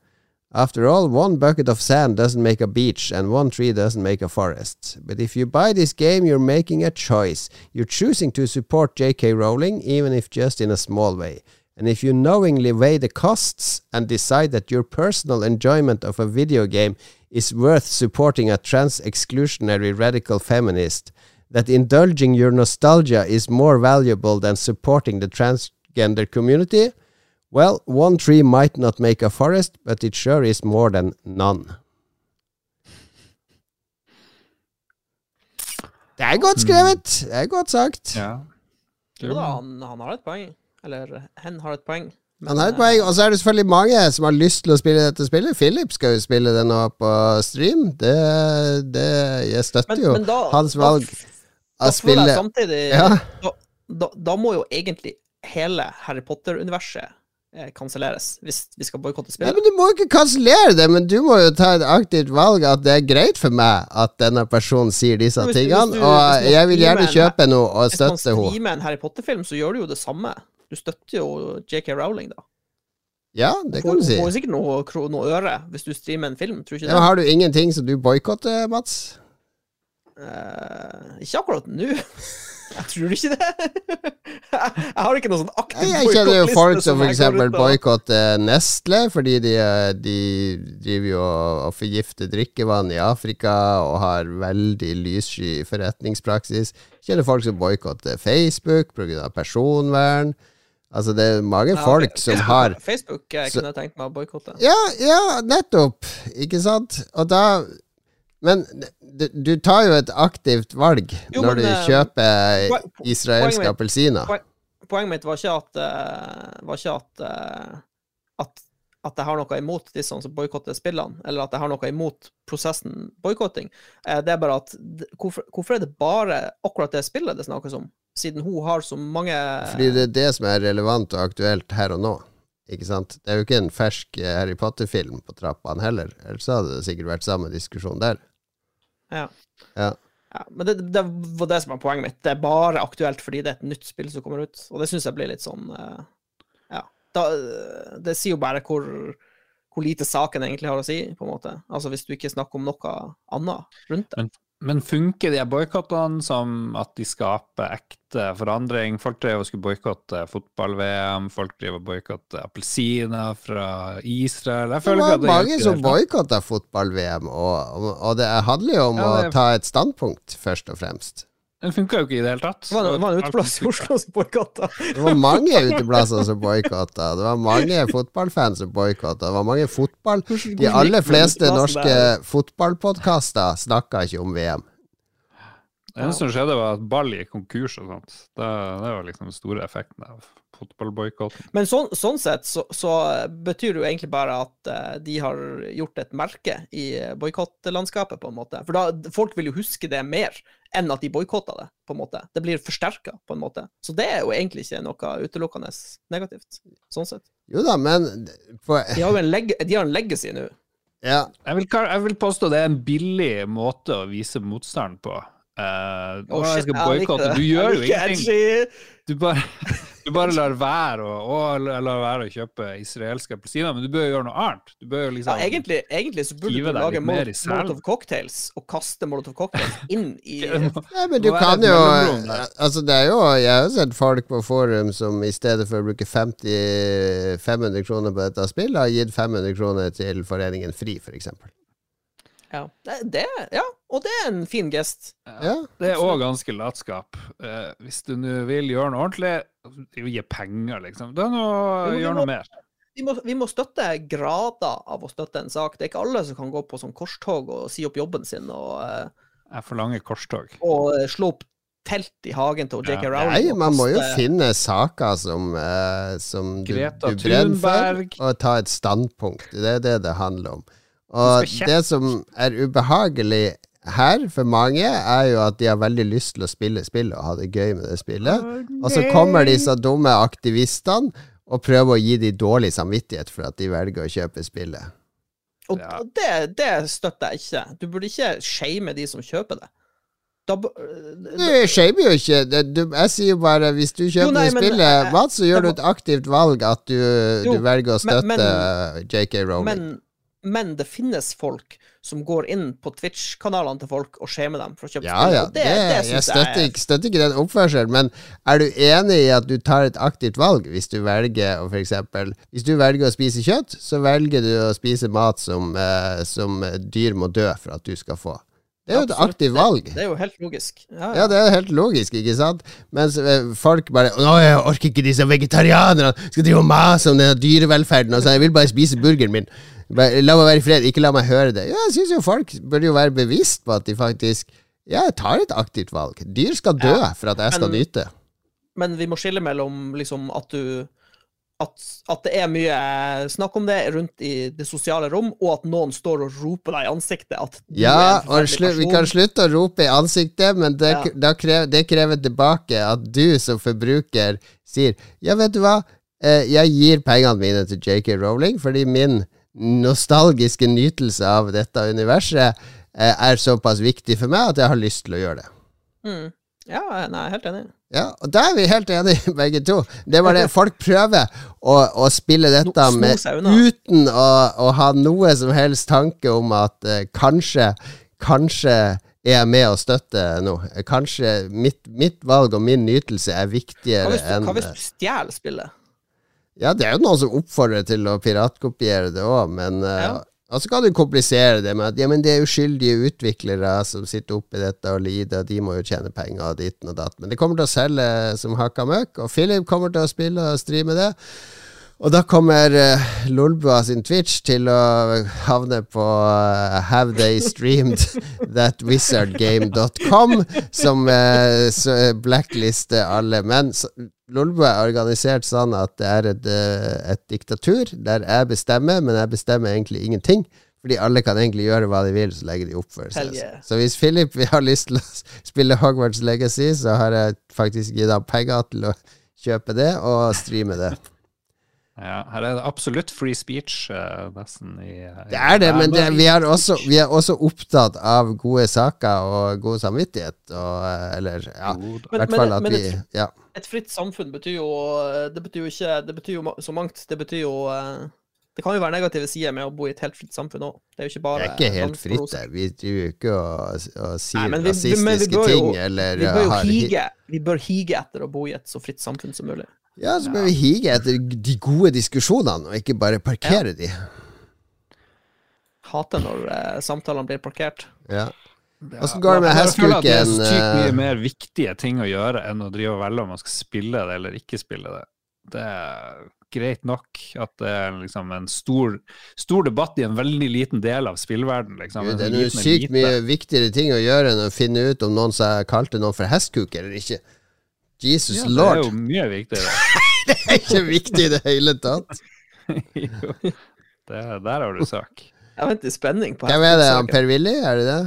After all, one bucket of sand doesn't make a beach, and one tree doesn't make a forest. But if you buy this game, you're making a choice. You're choosing to support J.K. Rowling, even if just in a small way. And if you knowingly weigh the costs and decide that your personal enjoyment of a video game is worth supporting a trans exclusionary radical feminist, that indulging your nostalgia is more valuable than supporting the transgender community, well, one tree might not make a forest, but it sure is more than none. Det er godt skrevet! Det er godt sagt. Ja. Jo da, han, han har et poeng. Eller hen har et poeng. Men, det er et poeng, og så er det selvfølgelig mange som har lyst til å spille dette spillet. Philip skal jo spille det nå på stream. Det, det Jeg støtter men, jo men da, hans valg av jeg samtidig Ja. da, da, da må jo egentlig hele Harry Potter-universet eh, kanselleres, hvis vi skal boikotte spillet. spillet. men Du må ikke kansellere det, men du må jo ta et aktivt valg at det er greit for meg at denne personen sier disse hvis tingene, hvis du- og jeg vil gjerne kjøpe noe og støtte henne. Hvis man streamer en Harry Potter-film, så gjør du jo det samme. Du støtter jo JK Rowling, da. Ja, det Får, kan du si. Du får sikkert noe, noe øre hvis du streamer en film, tror du ikke Ja, det? har du ingenting som du boikotter, Mats? Eh, ikke akkurat nå. Jeg tror ikke det. jeg, har ikke noe sånn aktiv Nei, Jeg kjenner jo folk som f.eks. boikotter Nestle, fordi de, eh, de driver jo og forgifter drikkevann i Afrika og har veldig lyssky forretningspraksis. Jeg kjenner folk som boikotter Facebook pga. personvern. Altså, det er mange Ja, folk som har Facebook jeg Så- kunne tenkt meg å boikotte. Ja, ja, nettopp. Ikke sant? Og da Men du, du tar jo et aktivt valg Jo, når men, du eh, kjøper poen- israelske appelsiner. Poenget mitt var ikke at eh, Var ikke at, eh, at at jeg har noe imot disse som boikotter spillene, eller at jeg har noe imot prosessen boikotting. Eh, det er bare at hvorfor, hvorfor er det bare akkurat det spillet det snakkes om? Siden hun har så mange Fordi det er det som er relevant og aktuelt her og nå. Ikke sant? Det er jo ikke en fersk eh, Harry Potter-film på trappene heller. Ellers hadde det sikkert vært samme diskusjon der. Ja. Ja. Ja, men det, det var det som var poenget mitt. Det er bare aktuelt fordi det er et nytt spill som kommer ut. Og det syns jeg blir litt sånn eh. Da, det sier jo bare hvor, hvor lite saken egentlig har å si, på en måte. Altså hvis du ikke snakker om noe annet rundt det. Men funker de boikottene som at de skaper ekte forandring? Folk drev og skulle boikotte fotball-VM, folk driver og boikotte appelsiner fra Israel. Jeg Det var det mange som det boikotta fotball-VM, og, og, og det handler jo om Ja, å ta et standpunkt, først og fremst. Den funka jo ikke i det hele tatt. Det var, det var en uteplass i Oslo som boikotta. Det var mange uteplasser som boikotta. Det var mange fotballfans som boikotta. Det var mange fotball... De aller fleste norske fotballpodkaster snakka ikke om VM. Det eneste som skjedde, var at Ball gikk konkurs og sånt. Det, det var liksom den store effekten av fotballboikotten. Men sånn, sånn sett så, så betyr det jo egentlig bare at uh, de har gjort et merke i boikottlandskapet, på en måte. For da, folk vil jo huske det mer enn at de boikotta det, på en måte. Det blir forsterka, på en måte. Så det er jo egentlig ikke noe utelukkende negativt, sånn sett. Jo da, men for... De har jo en, leg de har en legacy nå. ja, Jeg vil, jeg vil påstå det er en billig måte å vise motstand på. Eh, oh, shit, jeg skal boikotte. Du gjør jo ingenting. Du bare, du bare lar være å, å la la være å kjøpe israelske appelsiner, men du bør jo gjøre noe annet. Du bør jo Ja, liksom egentlig, egentlig så burde du lage Molotov cocktails og kaste Molotov cocktails inn i Nei, men du kan jo. Altså, det er jo Jeg har sett folk på forum som i stedet for å bruke 50 500 kroner på dette spillet, har gitt 500 kroner til Foreningen Fri, f.eks. Ja. Det, det, ja, og det er en fin gest. Ja. Det er òg ganske latskap. Eh, hvis du nå vil gjøre noe ordentlig, gi penger, liksom. Da nå men vi gjør noe mer. Vi må, vi må støtte grader av å støtte en sak. Det er ikke alle som kan gå på sånn korstog og si opp jobben sin og, eh, Jeg forlanger korstog. og eh, slå opp telt i hagen til JK Ja. Rowling. Nei, man må jo finne saker som, eh, som du, Greta du brenner for, og ta et standpunkt. Det er det det handler om. Og det som er ubehagelig her for mange, er jo at de har veldig lyst til å spille spillet og ha det gøy med det spillet. Og så kommer disse dumme aktivistene og prøver å gi de dårlig samvittighet for at de velger å kjøpe spillet. Og Ja. og det, det støtter jeg ikke. Du burde ikke shame de som kjøper det. Da, da, Du shamer jo ikke. Du, jeg sier jo bare hvis du kjøper Jo, nei, det men, spillet, eh, Mats, så gjør du et aktivt valg at du, Jo, du velger å støtte men- JK Rowling. Men, det finnes folk som går inn på Twitch-kanalene til folk og shamer dem for å kjøpe Ja, spill. ja, det, det, det, jeg støtter jeg støtter ikke den oppførselen, men er du enig i at du tar et aktivt valg hvis du velger å eksempel Hvis du velger å spise kjøtt, så velger du å spise mat som, eh, som dyr må dø for at du skal få. Det er jo et aktivt valg. Det, det er jo helt logisk. Ja, Ja, det er helt logisk, ikke sant? Mens eh, folk bare Å, jeg orker ikke disse vegetarianerne! Skal drive og mase om den dyrevelferden og så Jeg vil bare spise burgeren min. La meg være i fred. Ikke la meg høre det. Ja, jeg syns jo folk burde jo være bevisst på at de faktisk Ja, tar et aktivt valg. Dyr skal dø Ja, for at jeg skal men- nyte. Men vi må skille mellom liksom at du at, at det er mye snakk om det rundt i det sosiale rom, og at noen står og roper deg i ansiktet at du Ja, er en forferdelig slu, vi kan slutte å rope i ansiktet, men det, Ja. krever, det krever tilbake at du som forbruker sier Ja, vet du hva, Eh, jeg gir pengene mine til JK Rowling fordi min nostalgiske nytelse av dette universet eh, er såpass viktig for meg at jeg har lyst til å gjøre det. Mm. Ja, nei, jeg er helt enig. Ja, og da er vi helt enige, begge to. Det var det folk prøver å, å spille dette med uten å, å ha noe som helst tanke om at eh, kanskje Kanskje er jeg med å støtte noe. Kanskje mitt, mitt valg og min nytelse er viktigere enn hva hvis du stjeler spillet? Ja, det er jo noen som oppfordrer til å piratkopiere det òg, men eh, Ja. Og så kan du komplisere det med at ja, men det er uskyldige utviklere som sitter oppi dette og lider, de må jo tjene penger og ditten og datt. Men det kommer til å selge som hakka møkk, og Philip kommer til å spille og streame det. Og da kommer uh, Lolbua sin Twitch til å havne på uh, Have They Streamed That Wizardgame.com, som uh, blacklister alle. Men Lulboa Lolbua er organisert sånn at det er et, et diktatur der jeg bestemmer, men jeg bestemmer egentlig ingenting. Fordi alle kan egentlig gjøre hva de vil, så legger de opp for seg. Yeah. Så hvis Philip har lyst til å spille Hogwarts Legacy, så har jeg faktisk gitt ham penger til å kjøpe det og streame det. Ja, her er det absolutt free speech, uh, nesten. I, i Det er det, men det, vi, er også, vi er også opptatt av gode saker og god samvittighet. Og, eh, eller ja, i hvert fall at men vi ja. Et fritt samfunn betyr jo Det betyr jo ikke Det betyr jo så mangt. Det betyr jo Det kan jo være negative sider med å bo i et helt fritt samfunn òg. Det er jo ikke Det bare er ikke helt fritt der. Vi driver jo ikke og, og sier Nei, men vi- vi- vi rasistiske jo- ting eller Vi bør jo hige Vi bør hige etter å bo i et så fritt samfunn som mulig. Ja, så bør vi hige etter de gode diskusjonene, og ikke bare parkere de. Hater når eh, samtalene blir parkert. Ja. Åssen går det med jeg Det er sykt mye eh? mer viktige ting å gjøre enn å drive og velge om man skal spille det eller ikke spille det. Det er greit nok at det er liksom en stor, stor debatt i en veldig liten del av spillverden. Liksom. Gud, det er noe sykt mye viktigere ting å gjøre enn å finne ut om noen kalte noen for hestkuk eller ikke. Jesus Ja, det er jo mye viktigere. Det er ikke viktig i det hele tatt. Jo, det, der har du sak. Jeg venter i spenning på Hvem er det? Han. Per-Willy? Er det det?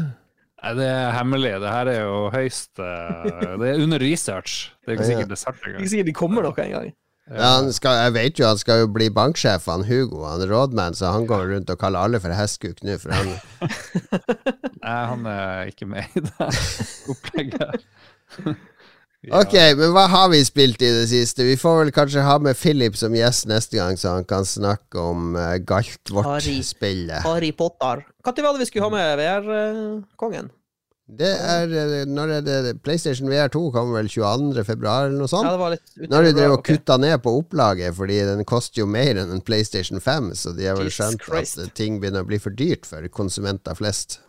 Nei, det er hemmelig. Det her er jo høyst eh, Det er under research. Det er ikke sikkert det er sant engang. sikkert de kommer noe engang. Ja, han skal, jeg vet jo han skal jo bli banksjef, han Hugo, han rådmann, så han går rundt og kaller alle for hestkuk nå, for han Nei, han er ikke med i det opplegget. Ok, men hva har vi spilt i det siste? Vi får vel kanskje ha med Philip som gjest neste gang, så han kan snakke om uh, Harry. Galtvort-spillet. Harry Potter. Når var det vi skulle ha med VR-kongen? Det er eh, Når er det PlayStation VR2 kommer vel 22. februar, eller noe Ja, sånt? det var litt Når de drev og kutta ned på opplaget, fordi den koster jo mer enn en PlayStation 5, så de har vel skjønt at ting begynner å bli for dyrt for konsumenter flest.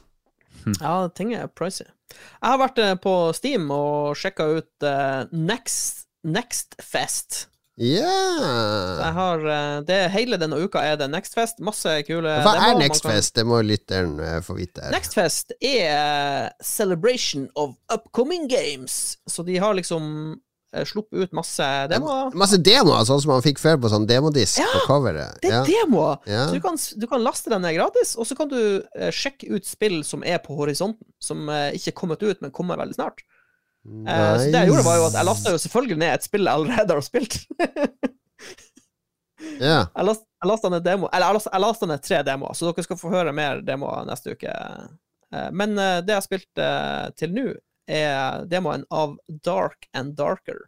Ja, ting er pricy. Jeg har vært eh, på Steam og sjekka ut eh, Next, Next Fest. Ja Jeg har, eh, det Hele denne uka er det Next Fest. Masse kule Hva er Nextfest? Next kan- Fest? Det må lytteren få vite. her. Next Fest er celebration of upcoming games. Så de har liksom sluppet ut masse demoer. Masse demoer, sånn som man fikk før på sånn demodisk Ja, på coveret. Det er Ja. demoer! Ja. Så du kan, du kan laste den ned gratis, og så kan du eh, sjekke ut spill som er på horisonten. Som eh, ikke er kommet ut, men kommer veldig snart. Eh, Så det jeg gjorde, var jo at jeg lasta jo selvfølgelig ned et spill jeg allerede har spilt. Ja. Jeg last- lasta ned demo Eller jeg lasta, ned tre demoer, så dere skal få høre mer demoer neste uke. Eh, Men eh, det jeg har spilt eh, til nå, er demoen av Dark and Darker.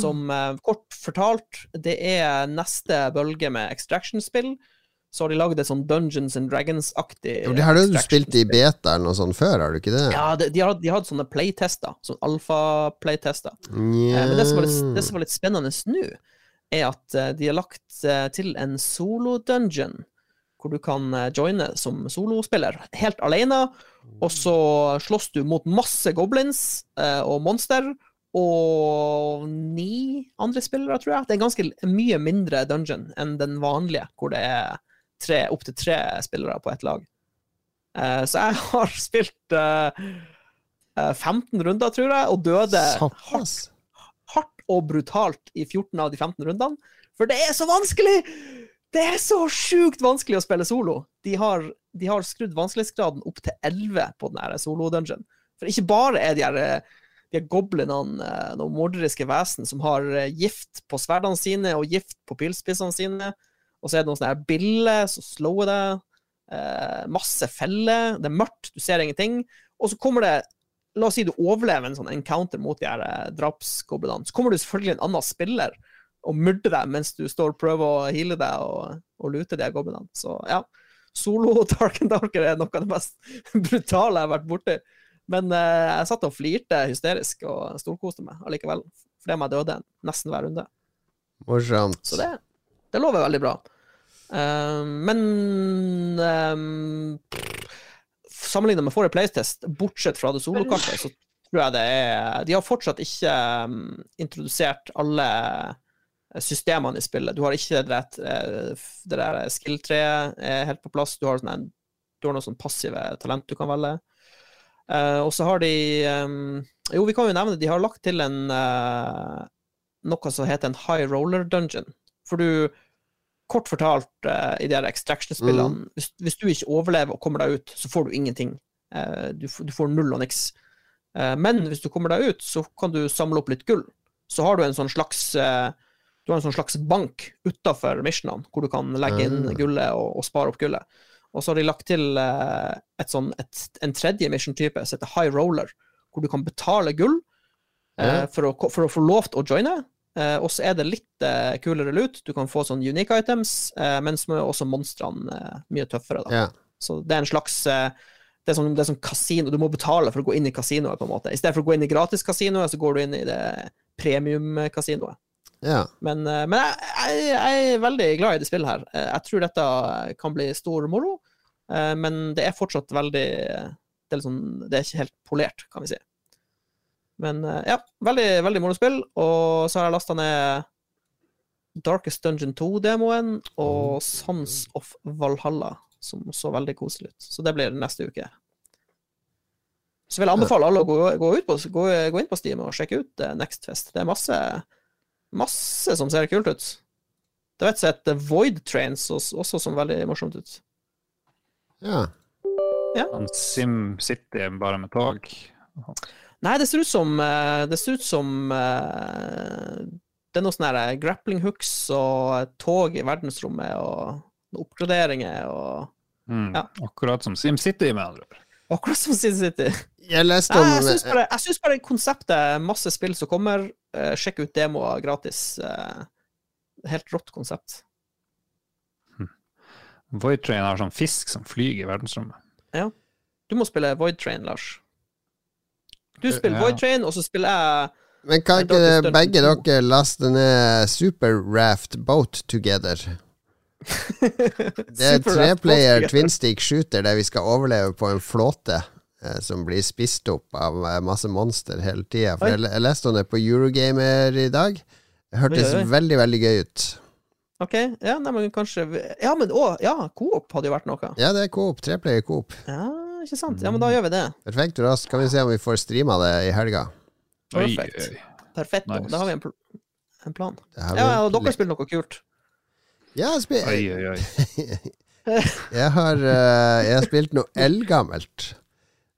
Som eh, kort fortalt, det er neste bølge med extraction-spill. Så har de lagd et sånn Dungeons and Dragons-aktig det har du spilt i beta eller noe sånt før, har du ikke det? Ja, de, de, har, de har hatt sånne playtester. Sånn alfa-playtester. Yeah. Men det som, litt, det som var litt spennende nå, er at eh, de har lagt eh, til en solo-dungeon, hvor du kan joine som solospiller, helt alene, og så slåss du mot masse goblins eh, og monster, og ni andre spillere, tror jeg. Det er en ganske mye mindre dungeon enn den vanlige, hvor det er tre, opptil tre spillere på ett lag. Eh, Så jeg har spilt eh, eh, 15 runder, tror jeg, og døde hardt hardt og brutalt i 14 av de 15 rundene. For det er så vanskelig! Det er så sjukt vanskelig å spille solo. De har, de har skrudd vanskelighetsgraden opp til 11 på den solo-dungeon. For ikke bare er de her, eh, de her goblinene eh, noen morderiske vesen som har eh, gift på sverdene sine og gift på pilspissene sine, og så er det noen sånne her biller som slår deg, eh, masse feller, det er mørkt, du ser ingenting, og så kommer det La oss si du overlever en sånn encounter mot de her drapsgoblinene. Så kommer du selvfølgelig en annen spiller og myrder deg mens du står og prøver å heale deg og, og lute de her goblinene. Så ja, solo Dark and Darker er noe av det mest brutale jeg har vært borti. Men eh, jeg satt og flirte hysterisk og storkoste meg allikevel. Fordi jeg døde nesten hver runde. Morsomt. Så det, det lover veldig bra. Eh, men um, sammenlignet med forrige PlayTest, bortsett fra det solokartet, så tror jeg det er De har fortsatt ikke um, introdusert alle systemene i spillet. Du har ikke det, der, eh, det der skill-treet er helt på plass. Du har, sånne, du har noen sånn passive talent du kan velge. Uh, og så har de um, Jo, vi kan jo nevne de har lagt til en uh, noe som heter en high roller dungeon. For du Kort fortalt, uh, i de her extraction-spillene, hvis, hvis du ikke overlever og kommer deg ut, så får du ingenting. Eh, du, du får null og niks. Eh, men hvis du kommer deg ut, så kan du samle opp litt gull. Så har du en sånn slags eh, du har en sånn slags bank utafor missionene, hvor du kan legge inn Ah. gullet og, og spare opp gullet. Og så har de lagt til eh, et sånn, et, en tredje mission-type som heter High Roller, hvor du kan betale gull eh, for, å, for å få lov til å joine. Eh, og så er det litt eh, kulere lut. Du kan få sånn unique items, eh, men så er også monstrene eh, mye tøffere. Da. Yeah. Så det er en slags det er sånn, det er som kasino. Du må betale for å gå inn i kasinoet, på en måte. I stedet for å gå inn i gratiskasinoet, så går du inn i det premiumkasinoet. Ja. Men, eh, men jeg, jeg, jeg er veldig glad i det spillet her. Eh, Jeg tror dette kan bli stor moro, eh, men det er fortsatt veldig Det er, sånn, det er ikke helt polert, kan vi si. Men ja, veldig, veldig moro spill. Og så har jeg lasta ned Darkest Dungeon 2-demoen og Sons of Valhalla, som så veldig koselig ut. Så det blir neste uke. Så vil jeg anbefale alle å gå, gå, ut på, gå, gå inn på Steam og sjekke ut Nextfest. Det er masse, masse som ser kult ut. Det vet jeg et Void Trains også, også som veldig morsomt ut. ja. Sim City bare med tog. Nei, det ser ut som eh, Det ser ut som eh, Det er noe sånn her grappling hooks og tog i verdensrommet og oppgraderinger og Mm. Ja. Akkurat som SimCity, med andre ord. Akkurat som Sin City. Jeg leste om Jeg syns bare, jeg synes bare konseptet, masse spill som kommer, eh, sjekk ut demoer gratis. eh, helt rått konsept. Void Train har sånn fisk som flyr i verdensrommet. Du må spille Void Train, Lars. Du spiller Ja. Void Train, og så spiller jeg Men kan ikke begge dere laste ned Super Raft Boat Together? Det er treplayer twinstick twin stick shooter der vi skal overleve på en flåte eh, som blir spist opp av eh, masse monster hele tida. For jeg, jeg leste om det på Eurogamer i dag. Det hørtes Oi, oi, veldig, veldig gøy ut. OK, ja, nei, men kanskje Ja, men å, ja, Coop hadde jo vært noe. Ja, det er Coop. Treplayer Coop. Ja, ikke sant? Ja, men da gjør vi det. Perfekt. Raskt. Kan vi se om vi får streama det i helga. Perfekt. Perfekt. Nice. Da har vi en, pl en plan. Det har Ja, vi- og dere spiller noe kult. Ja, jeg, spil Oi, oi, oi. jeg har eh, Jeg har spilt noe eldgammelt.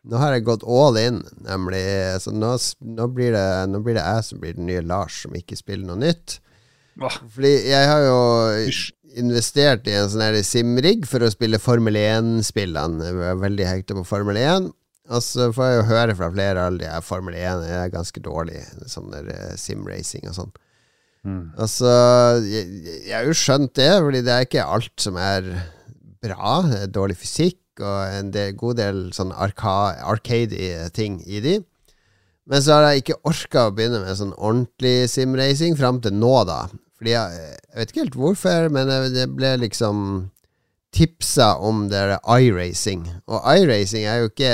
Nå har jeg gått all in, nemlig. Så nå, nå, blir det, nå blir det jeg som blir den nye Lars, som ikke spiller noe nytt. Fordi jeg har jo investert i en sånn her simrig for å spille Formel 1-spillene. Jeg er veldig hekta på Formel 1. Og så får jeg jo høre fra flere aldri at Formel 1 er ganske dårlig. Sånn der eh, simracing og sånn. Mm. Altså, jeg, jeg har jo skjønt det, fordi det er ikke alt som er bra. Dårlig fysikk og en del, god del sånn arcade-ting i de. Men så har jeg ikke orka å begynne med sånn ordentlig simracing fram til nå, da. Fordi jeg, jeg vet ikke helt hvorfor, men det ble liksom tipsa om det iRacing. Og iRacing er jo ikke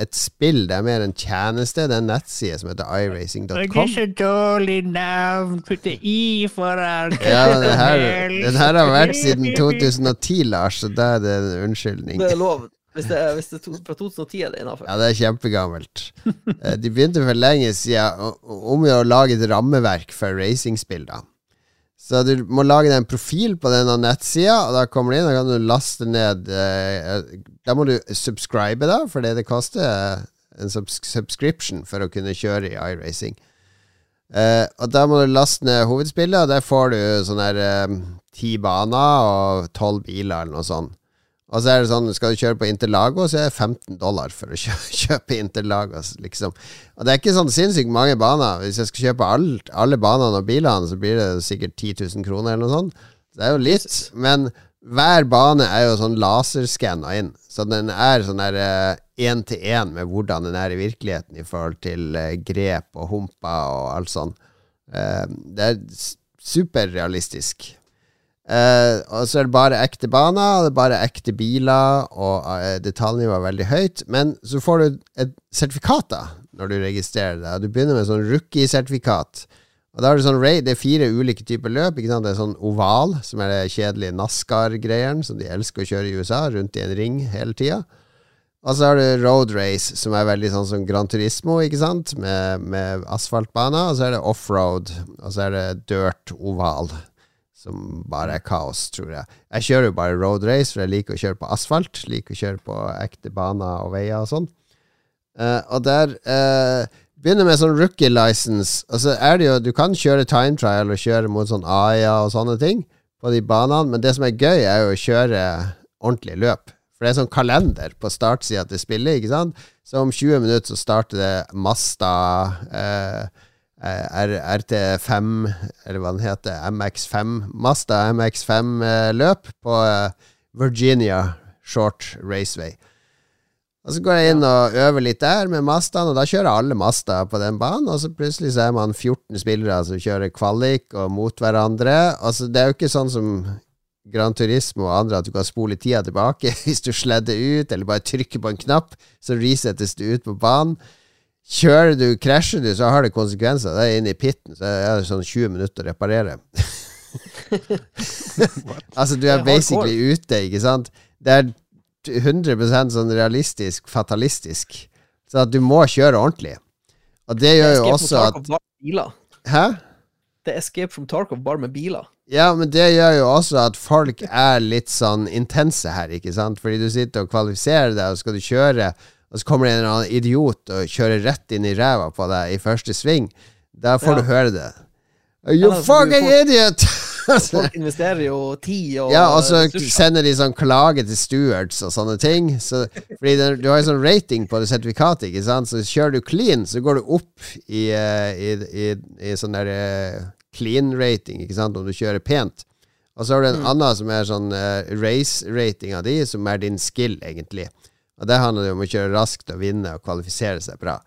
et spill, det er mer en tjeneste. Det er en nettside som heter iracing.com. Det er så dårlig navn. Putte i foran. Ja, det her, den her har vært siden 2010, Lars, så da er det en unnskyldning. Det er lov. Hvis det, er- hvis det er to, fra 2010 er det innafor. Ja, det er kjempegammelt. Eh, De begynte for lenge siden om å lage et rammeverk for racingspill, da. Så du må lage deg en profil på denne nettsida, og da kommer du inn, Da kan du laste ned eh, Da må du subscribe, da, fordi det koster eh, en subs subscription for å kunne kjøre i iRacing. Eh, og da må du laste ned hovedspillet, og der får du sånn her ti baner og tolv biler, eller noe sånt. Og så er det sånn, skal du kjøre på Interlago, så er det 15 dollar for å kjø kjøpe Interlago, liksom. Og det er ikke sånn sinnssykt mange baner. Hvis jeg skal kjøpe alt, alle banene og bilene, så blir det sikkert 10 000 kroner eller noe sånt. Så det er jo litt, men hver bane er jo sånn laserskanna inn. Så den er sånn der én til én med hvordan den er i virkeligheten i forhold til eh, grep og humper og alt sånn. Eh, det er superrealistisk. Eh, og så er det bare ekte baner, det er bare ekte biler, og uh, detaljnivået er veldig høyt. Men så får du et sertifikat da når du registrerer deg. Du begynner med sånn rookie-sertifikat. Og da er det sånn Det er fire ulike typer løp. Ikke sant? Det er sånn oval, som er det kjedelige NASCAR-greiene som de elsker å kjøre i USA, rundt i en ring hele tida. Og så har du road race, som er veldig sånn som Gran Turismo, ikke sant? Med, med asfaltbaner. Og så er det offroad, og så er det dirt oval som bare er kaos, tror jeg. Jeg kjører jo bare road race, for jeg liker å kjøre på asfalt. Liker å kjøre på ekte baner og veier og sånn. Uh, og der uh, Begynner med sånn rookie license. Og så er det jo Du kan kjøre time trial og kjøre mot sånn AIA og sånne ting på de banene, men det som er gøy, er jo å kjøre ordentlig løp. For det er sånn kalender på startsida til spillet, ikke sant. Så om 20 minutter så starter det Masta eh, RT5, eller hva den heter, MX5, Mazda MX5-løp på eh, Virginia Short Raceway. Og Så går jeg inn og øver litt der med Mazdaen, og da kjører alle Mazda på den banen. Og så plutselig så er man 14 spillere som kjører kvalik og mot hverandre. Altså Det er jo ikke sånn som Gran Turismo og andre at du kan spole tida tilbake hvis du sledder ut, eller bare trykker på en knapp, så resettes du ut på banen. Kjører du, krasjer du, så har det konsekvenser. Det er inne i pitten, så er det sånn 20 minutter å reparere. altså, du er basically ute, ikke sant? Det er 100% sånn realistisk, fatalistisk. Så at du må kjøre ordentlig. Og det gjør jo også at. Hæ? Det er Escape from Tarkov bare med biler. Ja, men det gjør jo også at folk er litt sånn intense her, ikke sant? Fordi du sitter og kvalifiserer deg, og skal du kjøre, og så kommer det en eller annen idiot og kjører rett inn i ræva på deg i første sving. Da får Ja. du høre det. You Ja, fucking folk, idiot! Folk investerer jo tid og Ja, og så sender de sånn klage til stewards og sånne ting. Så, fordi den, du har jo sånn rating på det sertifikatet, ikke sant. Så kjører du clean, så går du opp i, eh, i, i, i sånn der eh, clean rating, ikke sant, om du kjører pent. Og så har du en annen som er sånn uh, race-ratinga di, som er din skill, egentlig. Og det handler jo om å kjøre raskt og vinne og kvalifisere seg bra.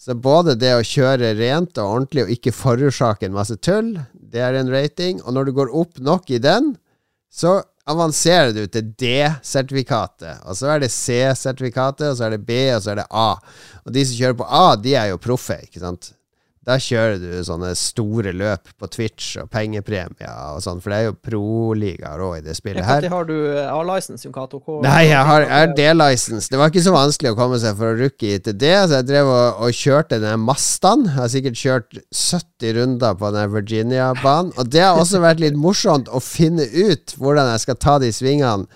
Så både det å kjøre rent og ordentlig og ikke forårsake en masse tull, det er en rating. Og når du går opp nok i den, så avanserer du til D-sertifikatet. Og så er det C-sertifikatet, og så er det B, og så er det A. Og de som kjører på A, de er jo proffe, ikke sant. Da kjører du sånne store løp på Twitch og pengepremier og sånn, for det er jo proliga òg i det spillet her. Når har du eh, A-license, Jon Cato? Nei, jeg har har D-license. Det var ikke så vanskelig å komme seg for å rookie til det, så jeg drev og, og kjørte den Mastaen. Jeg har sikkert kjørt 70 runder på den Virginia-banen. Og det har også vært litt morsomt å finne ut hvordan jeg skal ta de svingene.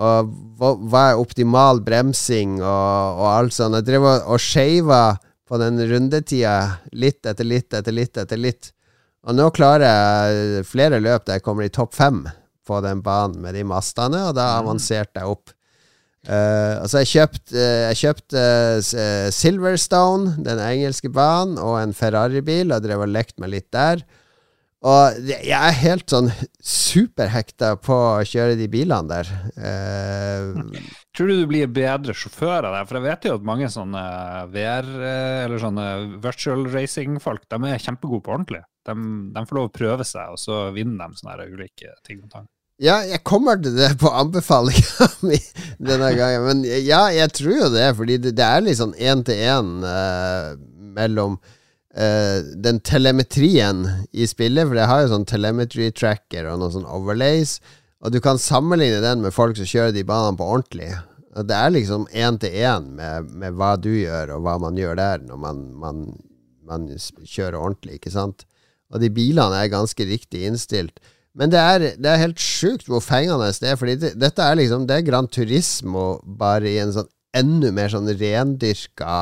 Og hva, hva er optimal bremsing og, og alt sånt. Jeg drev og, og shava på den rundetida litt etter litt etter litt etter litt. Og nå klarer jeg flere løp der jeg kommer i topp fem på den banen med de mastene, og da avanserte jeg opp. Uh, altså, jeg kjøpte jeg kjøpt uh, Silverstone, den engelske banen, og en Ferrari-bil, og drev og lekt meg litt der. Og jeg er helt sånn superhekta på å kjøre de bilene der. Eh, Tror du du blir bedre sjåfør av det? For jeg vet jo at mange sånne VR, eh, eller sånne virtual racing-folk, de er kjempegode på ordentlig. De, de får lov å prøve seg, og så vinner de sånne ulike ting og tang. Ja, jeg kommer til det på anbefalinga mi denne gangen. Men ja, jeg tror jo det, fordi det, det er litt sånn én-til-én uh, mellom eh, den telemetrien i spillet, for det har jo sånn telemetry tracker og noen sånn overlays, og du kan sammenligne den med folk som kjører de banene på ordentlig. Og det er liksom én-til-én med, med hva du gjør, og hva man gjør der når man, man, man kjører ordentlig, ikke sant? Og de bilene er ganske riktig innstilt. Men det er, det er helt sjukt hvor fengende det er, fordi det, dette er liksom Det er Grand Turismo bare i en sånn enda mer sånn rendyrka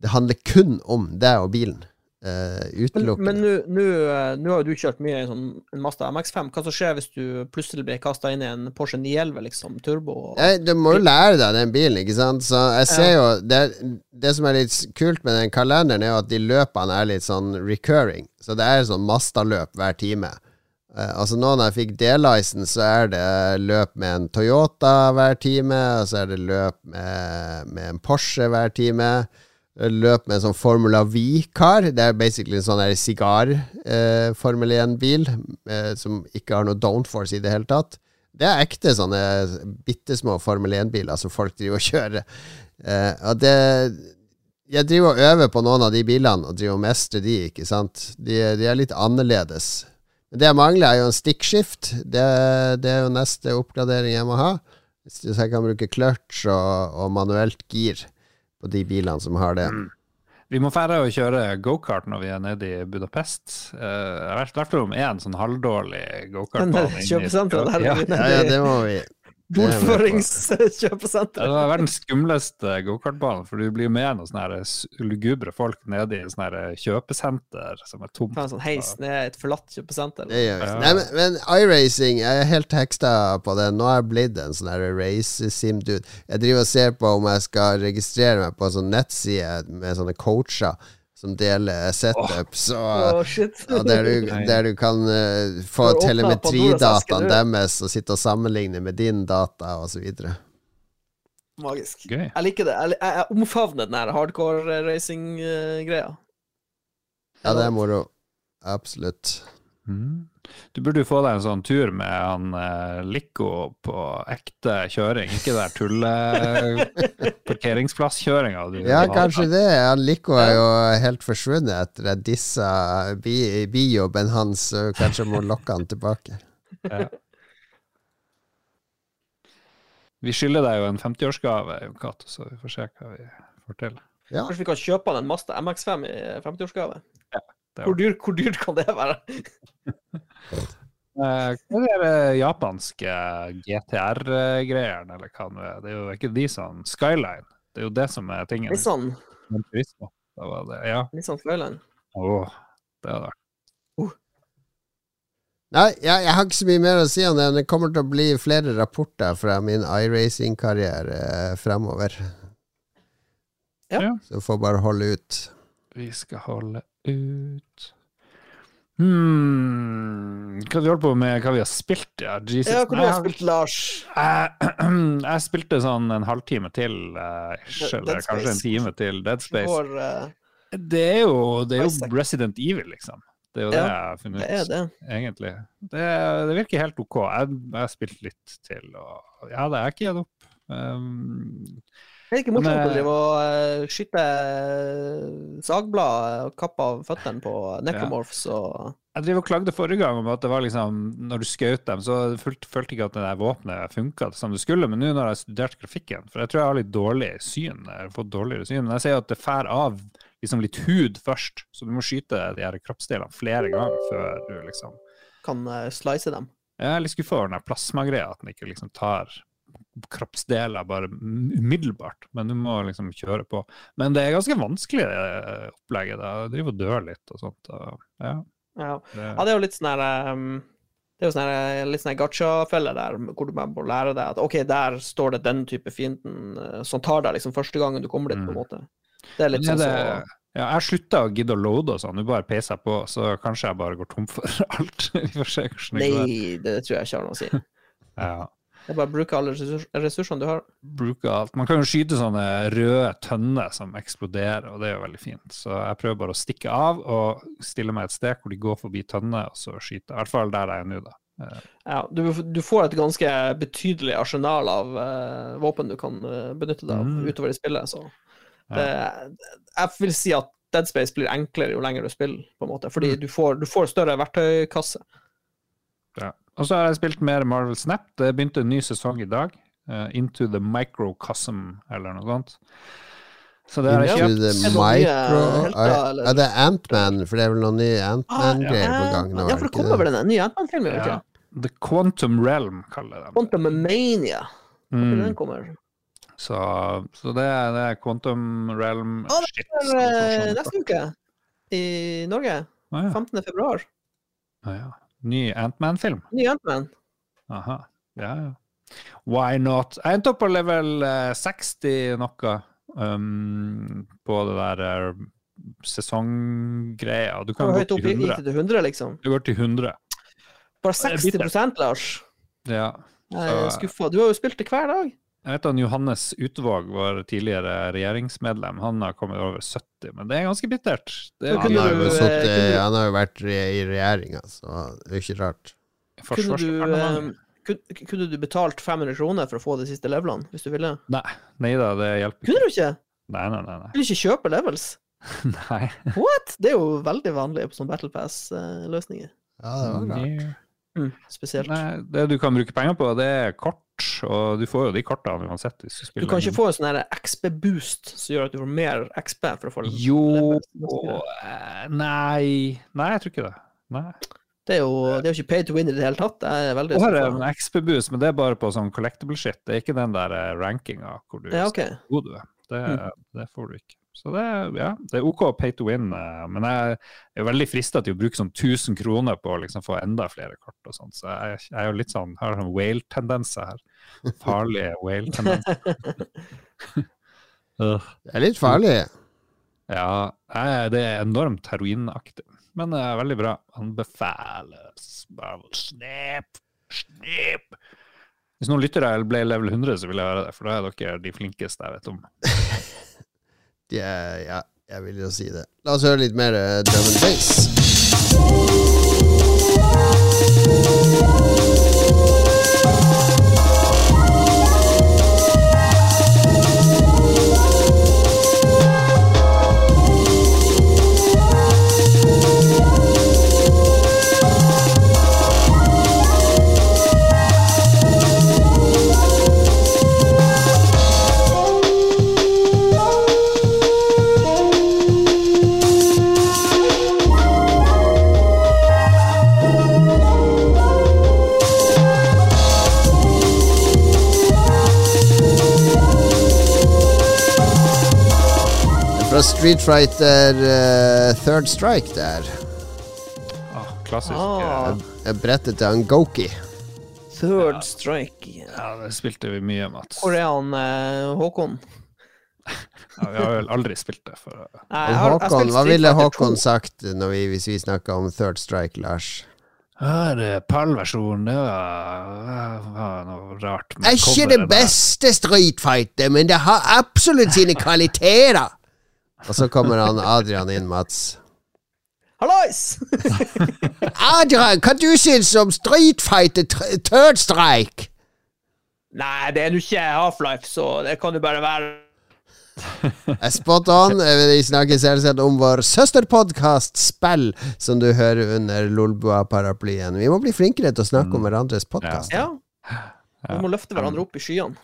Det handler kun om deg og bilen. Uh, utelukkende. men nå- eh, har jo du kjørt mye i sånn, en Mazda MX5. Hva som skjer hvis du plutselig blir kasta inn i en Porsche 911, liksom, turbo? og- Nei, du må jo lære deg den bilen, ikke sant. Så jeg ser jo det, det som er litt kult med den kalenderen, er jo at de løpene er litt sånn recurring. Så det er sånn Masta-løp hver time. Uh, altså nå når jeg fikk D-license, så er det løp med en Toyota hver time, og så er det løp med, med en Porsche hver time. Løp med en sånn Formula V-car. Det er basically en sånn sigar-Formel 1-bil eh, som ikke har noe downforce i det hele tatt. Det er ekte sånne bitte små Formel 1-biler som folk driver og kjører. Eh, og det Jeg driver og øver på noen av de bilene og driver og mestrer de, ikke sant. De, de er litt annerledes. Men det jeg mangler, er jo en stikkskift. Det, det er jo neste oppgradering jeg må ha. Så jeg kan bruke clutch og, og manuelt gir på de bilene som har det. Vi må færre å kjøre gokart når vi er nede i Budapest. Uh, jeg har vært om én sånn halvdårlig gokart. kjøpesenteret der Ja. Ja, ja, det må vi. Er. Bordføringskjøpesenter. Det var verdens skumleste gokartbane, for du blir med noen sånne lugubre folk nede i sånne her kjøpesenter som er tomt. En sånn heis ned et forlatt kjøpesenter. Det gjør. Ja. Nei, men, men iRacing, jeg er helt heksta på det. Nå har jeg blitt en sånn race-sim-dude. Jeg driver og ser på om jeg skal registrere meg på en sånn nettside med sånne coacher som deler setups, oh, og, oh, og der, du, der du kan uh, få telemetridataen deres og sitte og sammenligne med din data, osv. Magisk. Gøy. Jeg liker det. Jeg, jeg, jeg omfavner den her hardcore racing-greia. Ja, det er moro. Absolutt. Mm. Du burde jo få deg en sånn tur med han eh, Lico på ekte kjøring, ikke der tulle-parkeringsplasskjøringa. Ja, kanskje det. Han Lico er jo helt forsvunnet etter disse dissa bi- bijobben hans, kanskje må lokke han tilbake. Vi skylder deg jo en 50-årsgave, Jon så vi får se hva vi får til. Ja. Kanskje vi kan kjøpe han en Mazda MX5 i 50-årsgave? Det Hvor, dyrt- hvor dyrt kan det være? Eh, Hva er det japanske GTR-greiene, eller hva det er? Det er jo ikke de som Skyline. Det er jo det som er tingen. Nissan, Sånn. Turismo. Var det, ja. Nissan Skyline. Åh, det hadde vært Nei, jeg, jeg har ikke så mye mer å si om det, men det kommer til å bli flere rapporter fra min iRacing-karriere eh, fremover. Ja. Ja. Så får bare holde ut. Vi skal holde ut Hmm, hva vi holdt på med, hva vi har spilt? Ja, Jesus. Ja, hvor du har spilt, Lars? jeg, jeg spilte sånn en halvtime til, uh, eller kanskje en time til Dead Space. For, uh, Det er jo, det er jo Resident Evil, liksom. Det er jo det jeg har funnet det ut, det. egentlig. Det, det virker helt OK. Jeg, jeg har spilt litt til, og ja, det er ikke gitt opp. Um, Det er ikke morsomt Men, å eh, drive og eh, skyte eh, sagblad og kappe av føttene på necromorphs og Jeg driver og klagde forrige gang om at det var liksom Når du skjøt dem, så følte, jeg ikke at det der våpenet funka som det skulle. Men nå når jeg har studert grafikken For jeg tror jeg har litt dårlig syn. Jeg har fått dårligere syn. Men jeg ser at det fær av liksom litt hud først. Så du må skyte de her kroppsdelene flere ganger før du liksom kan slice dem. Jeg er litt skuffa over den plasmagreia, at den ikke liksom tar kroppsdeler bare umiddelbart. Men du må liksom kjøre på. Men det er ganske vanskelig, det opplegget. da. Jeg driver og dør litt og sånt. Og, ja, Ja. det, ja, det er jo litt sånn her um, Det er jo sånn her, litt sånn gacha-felle der, hvor du bare må lære deg at OK, der står det den type fienden eh, som tar deg liksom første gangen du kommer dit, på en Mm. måte. Det er litt sånn så ja, jeg slutta å gidde å loade og sånn. Nå bare peiser jeg på, så kanskje jeg bare går tom for alt. Vi får se hvordan det går. Nei, det tror jeg ikke har noe å si. Ja, Det er bare å bruke alle ressursene du har. Bruke alt. Man kan jo skyte sånne røde tønner som eksploderer, og det er jo veldig fint. Så jeg prøver bare å stikke av og stille meg et sted hvor de går forbi tønner, og så skyte. I hvert fall der jeg er nå, da. Eh, Ja, du, du får et ganske betydelig arsenal av uh, våpen du kan eh, benytte deg av Mm. utover i spillet. Så det, jeg vil si at Dead Space blir enklere jo lenger du spiller, på en måte. Fordi Mm. du, får, du får større verktøykasse. Ja. Og så har jeg spilt mer Marvel Snap. Det begynte en ny sesong i dag. Uh, Into the Microcosm, eller noe sånt. Så det har jeg Ja. Into kjøpt. the micro helter, Ja, det er Antman, for det er vel noen nye Ah, Antman-greier på gang nå? ja, for det kommer vel en ny Ant-Man-film, Ja. The Quantum Realm, kaller jeg det. Quantum Mania. Mm. den kommer. Så, så det, er, det er Quantum Realm Å, det Shit. er eh, neste uke i Norge. Ah, ja. 15. februar. Ah, ja. Ny Antman-film. Ny Ant-Man. Aha. Ja, ja. Why not? Jeg endte opp på level eh, 60 noe um, på det der uh, sesonggreia. Du kan gå til gikk 100. det til 100, liksom? Du går til 100. Bare Det er 60 Lars. Ja. Jeg er Så- skuffa. Du har jo spilt det hver dag. Jeg vet at Johannes Utvåg, vår tidligere regjeringsmedlem, han har kommet over 70, men det er ganske bittert. Det er Han har, du, jo eh, du- han har jo vært i, regjeringa, så det er jo ikke rart. Kunne du, eh, kunne, kunne du betalt 500 kroner for å få de siste levelene, hvis du ville? Nei, nei da, det hjelper ikke. Kunne du ikke? Nei, nei, nei. nei. Vil du ikke kjøpe levels? nei. What? Det er jo veldig vanlig på sånne Battle Pass-løsninger. Ja, det var rart. Mm, spesielt. Nei, det du kan bruke penger på, det er kort, og du får jo de kortene uansett. hvis du Du kan ikke få en sånn her XP-boost som gjør at du får mer XP for å få Jo eh, Nei. Nei, jeg tror ikke det. Nei. Det er jo det er jo ikke pay to win i det hele tatt. Det er veldig Her er en skuffa. XP-boost, men det er bare på sånn collectible shit. Det er ikke den der eh, rankinga hvor du Ja, okay. god du er. Det, Mm. det får du ikke. Så det, ja, det er OK pay to win, eh, men jeg er veldig frista til å bruke sånn 1000 kroner på å liksom få enda flere kort og sånn, så jeg, jeg er jo litt sånn, har sånn whale-tendenser her. Farlige whale-tendenser. Ugh. Det er litt farlig. Ja, det er enormt heroinaktig, men det er veldig bra. Anbefales. Bare Snep! snap. Hvis noen lyttere ble level 100, så vil jeg høre det, for da er dere de flinkeste jeg vet om. De er, ja, jeg vil jo si det. La oss høre litt mer uh, drum and bass. Street Fighter uh, Third Strike der. Ah, klassisk. Ah. Eh, Brettet til han Goki. Third strike. Ja, det spilte vi mye, Mats. Hvor er han uh, Håkon? Ja, vi har vel aldri spilt det. For, Nei, har- Håkon, hva ville Håkon 2. sagt når vi, hvis vi snakka om Third Strike, Lars? Her er PAL-versjonen. Det var, noe rart. med Er ikke det beste Street Fighter, men det har absolutt sine kvaliteter! Og så kommer han Adrian inn, Mats. Hallois! Adrian, hva du syns om Street Fighter Third Strike? Nei, det er nå ikke Half-Life, så det kan jo bare være Spot on. Vi snakker selvsagt om vår søsterpodkast Spill, som du hører under Lolbua-paraplyen. Vi må bli flinkere til å snakke om hverandres podkast. Ja. Vi må løfte hverandre opp i skyene.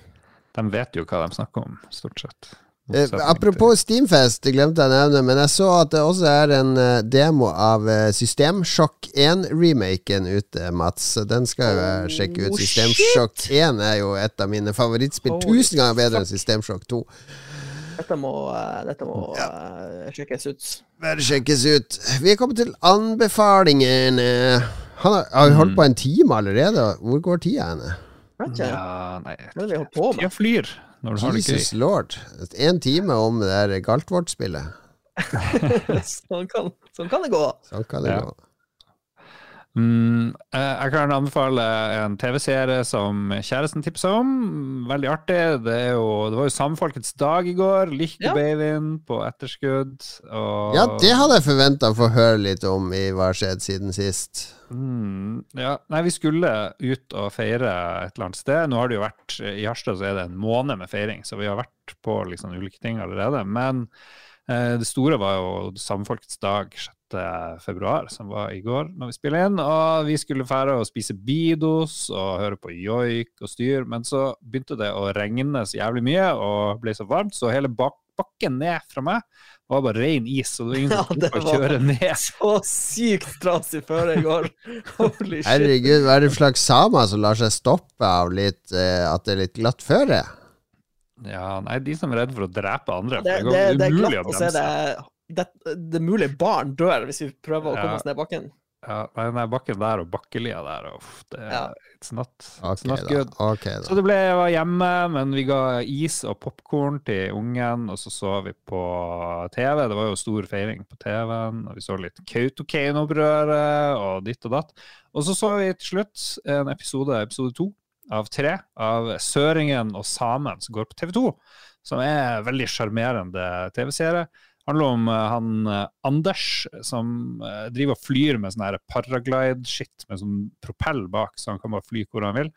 De vet jo hva de snakker om, stort sett. Eh, apropos Steamfest, det glemte jeg å nevne, men jeg så at det også er en eh, demo av eh, Systemsjokk 1-remaken ute, Mats. Så Den skal jeg sjekke ut. Oh, Systemsjokk 1 er jo et av mine favorittspill. Tusen ganger bedre enn Systemsjokk 2. Dette må, eh, dette må eh, sjekkes ut. Bare sjekkes ut. Vi er kommet til anbefalingene. Han har, har holdt på en time allerede. Hvor går tida henne? Ja, nei Hva er det vi holder på med? Tida flyr når du har det gøy. Jesus lord. En time om det der Galtvort-spillet. sånn, kan, sånn kan det gå. Sånn kan det Ja. gå. Mm, eh, jeg kan anbefale en TV-serie som kjæresten tipsa om. Veldig artig. Det, er jo, det var jo Samfolkets dag i går. Likte Ja. babyen på etterskudd. Og, Ja, det hadde jeg forventa å få høre litt om i Hva har skjedd siden sist. Mm, ja. Nei, vi skulle ut og feire et eller annet sted. Nå har det jo vært I Harstad så er det en måned med feiring, så vi har vært på liksom ulike ting allerede. Men det store var jo Samfolkets dag 6. februar, som var i går når vi spiller inn. Og vi skulle fære og spise Bidos og høre på joik og styr, men så begynte det å regne så jævlig mye og ble så varmt, så hele bak bakken ned fra meg var bare ren is, så det var ingen Ja, som det turte å kjøre ned. Så sykt trasig føre i går. Holy shit. Herregud, hva er det slags samer som lar seg stoppe av litt eh, at det er litt glatt føre? Ja, nei, de som er redde for å drepe andre. Det, det, det, det er umulig glatt å å se bremse. det. Det, det er mulig barn dør hvis vi prøver å Ja. komme oss ned bakken. Ja, nei, der bakken der og bakkelia der, uff, det er Ja. it's not, it's okay, not da. Okay, da. Så det ble jeg var hjemme, men vi ga is og popkorn til ungen, og så så vi på TV. Det var jo stor feiring på TV-en, og vi så litt Kautokeino-opprøret og ditt og datt. Og så så vi til slutt en episode, episode to av tre, av Søringen og samen som går på TV 2, som er en veldig sjarmerende TV-serie. handler om eh, han eh, Anders som eh, driver og flyr med sånn paraglide-shit med sånn propell bak, så han kan bare fly hvor han vil.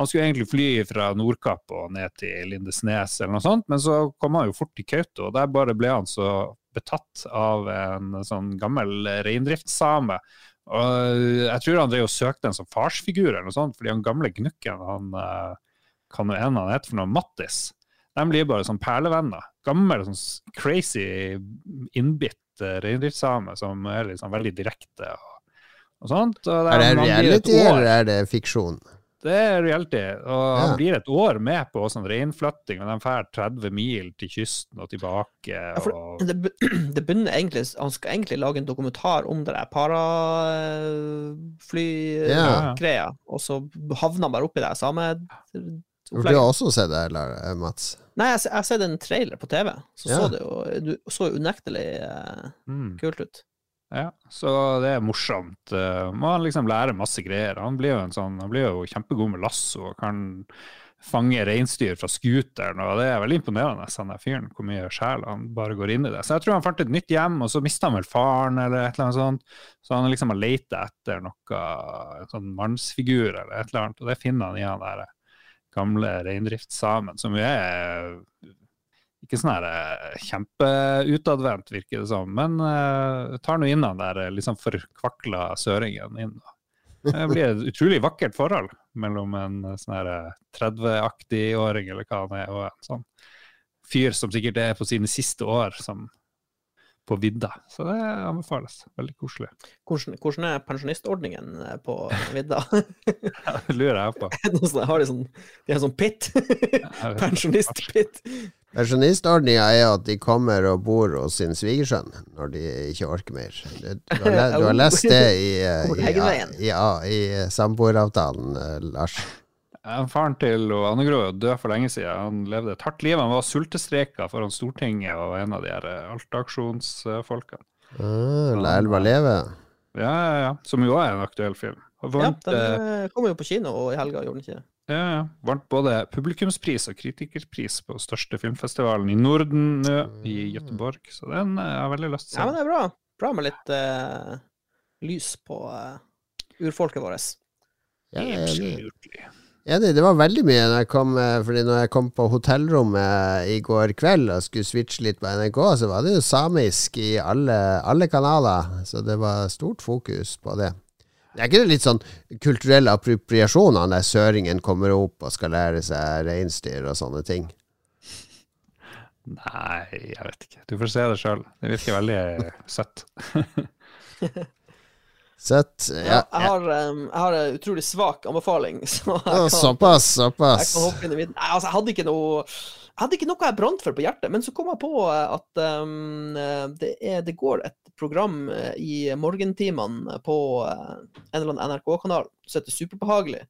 Han skulle egentlig fly fra Nordkapp og ned til Lindesnes eller noe sånt, men så kom han jo fort til Kautokeino, og der bare ble han så betatt av en sånn gammel reindriftssame. Og jeg tror han drev og søkte en som farsfigur eller noe sånt, fordi han gamle gnukken, han eh, kan jo en han heter for noe, Mattis, de blir bare sånn perlevenner. Gammel, sånn crazy, innbitt eh, reindriftssame som er liksom veldig direkte og, og sånt. Og det er, er det reality, eller er det fiksjon? Det er reality. Og Ja. han blir et år med på sånn reinflytting, men de drar 30 mil til kysten og tilbake. Ja, for det, det begynner egentlig Han skal egentlig lage en dokumentar om det der parafly-greia, og så havner han bare oppi det samme du har også sett det, eller, eh, Mats? Nei, jeg, jeg har sett en trailer på TV, så Ja. så det jo du, så jo unektelig uh, mm, kult ut. Ja, så det er morsomt. Man må liksom lærer masse greier. Han blir jo, sånn, han blir jo kjempegod med lasso og kan fange reinsdyr fra scooteren, og det er veldig imponerende, han der fyren, hvor mye sjel han bare går inn i det. Så jeg tror han fant et nytt hjem, og så mista han vel faren, eller et eller annet sånt. Så han liksom har leita etter noe, en sånn mannsfigur eller et eller annet, og det finner han i han der gamle reindriftssamen, som jo er ikke sånn her eh, kjempeutadvendt, virker det som, men uh, tar nå inn den der eh, liksom forkvakla søringen inn. da. Det blir et utrolig vakkert forhold mellom en sånn her eh, 30-aktig åring, eller hva han er, og en sånn fyr som sikkert er på sine siste år som på vidda. Så det anbefales. Veldig koselig. Hvordan, hvordan er pensjonistordningen på vidda? Det lurer jeg på. Det sånt- har de sånn De har sånn pit? Pensjonist-pit? Pensjonistordninga er at de kommer og bor hos sin svigersønn når de ikke orker mer. Du, har du har lest det i, eh, i, i, i, i samboeravtalen, eh, Lars. Faren til Anne Grå døde for lenge siden. Han levde et hardt liv. Han var sultestreika foran Stortinget og en av de her eh, Alta-aksjonsfolkene. Ah, La elva leve. Ja, ja, ja. Som jo er en aktuell film. Vant, Ja, den eh, eh, kom jo på kino i helga, gjorde den ikke det? Ja, ja. vant både publikumspris og kritikerpris på største filmfestivalen i Norden i Göteborg. Så den har jeg veldig lyst til Ja, men det er bra. Bra med litt uh, lys på uh, urfolket vårt. Ja, er enig. Det var veldig mye når jeg kom Fordi når jeg kom på hotellrommet i går kveld og skulle switche litt på NRK, så var det jo samisk i alle, alle kanaler. Så det var stort fokus på det. Det er ikke det litt sånn kulturell appropriasjon av når søringen kommer opp og skal lære seg reinsdyr og sånne ting? Nei, jeg vet ikke. Du får se det sjøl. Det virker veldig søtt. Søtt. Ja, Ja, jeg, har, um, jeg har en utrolig svak anbefaling, så jeg ja. kan, Såpass, jeg såpass. kan hoppe inn i midten. Nei, altså, jeg hadde ikke noe jeg hadde ikke noe jeg brant for på hjertet, men så kom jeg på eh, at eh, det, er, det går et program eh, i morgentimene på eh, en eller annen NRK-kanal som heter Superbehagelig.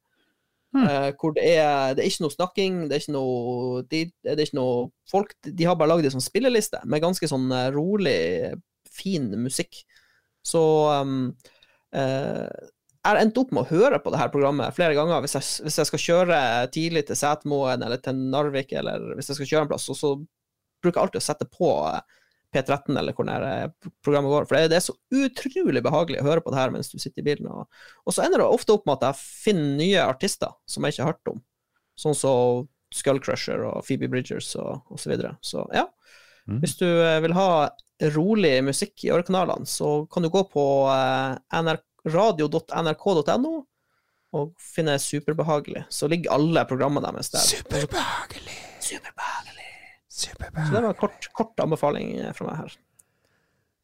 Eh, hvor det er, det er ikke noe snakking, det er ikke noe, de, det er ikke noe folk. De har bare lagd en sånn spilleliste med ganske sånn rolig, fin musikk. Så um, uh, jeg har endt opp med å høre på det her programmet flere ganger hvis jeg, hvis jeg skal kjøre tidlig til Setermoen eller til Narvik, eller hvis jeg skal kjøre en plass, og så bruker jeg alltid å sette på eh, P13 eller hvor det programmet går. For det, det er så utrolig behagelig å høre på det her mens du sitter i bilen. Og, og så ender det ofte opp med at jeg finner nye artister som jeg ikke har hørt om. Sånn som Skullcrusher og Phoebe Bridgers og, osv. så videre. Så ja, Mm. hvis du eh, vil ha rolig musikk i ørekanalene, så kan du gå på eh, radio.nrk.no og finne Superbehagelig. Så ligger alle programmene deres der. Superbehagelig. Superbehagelig. Så det var en kort, kort anbefaling eh, fra meg her.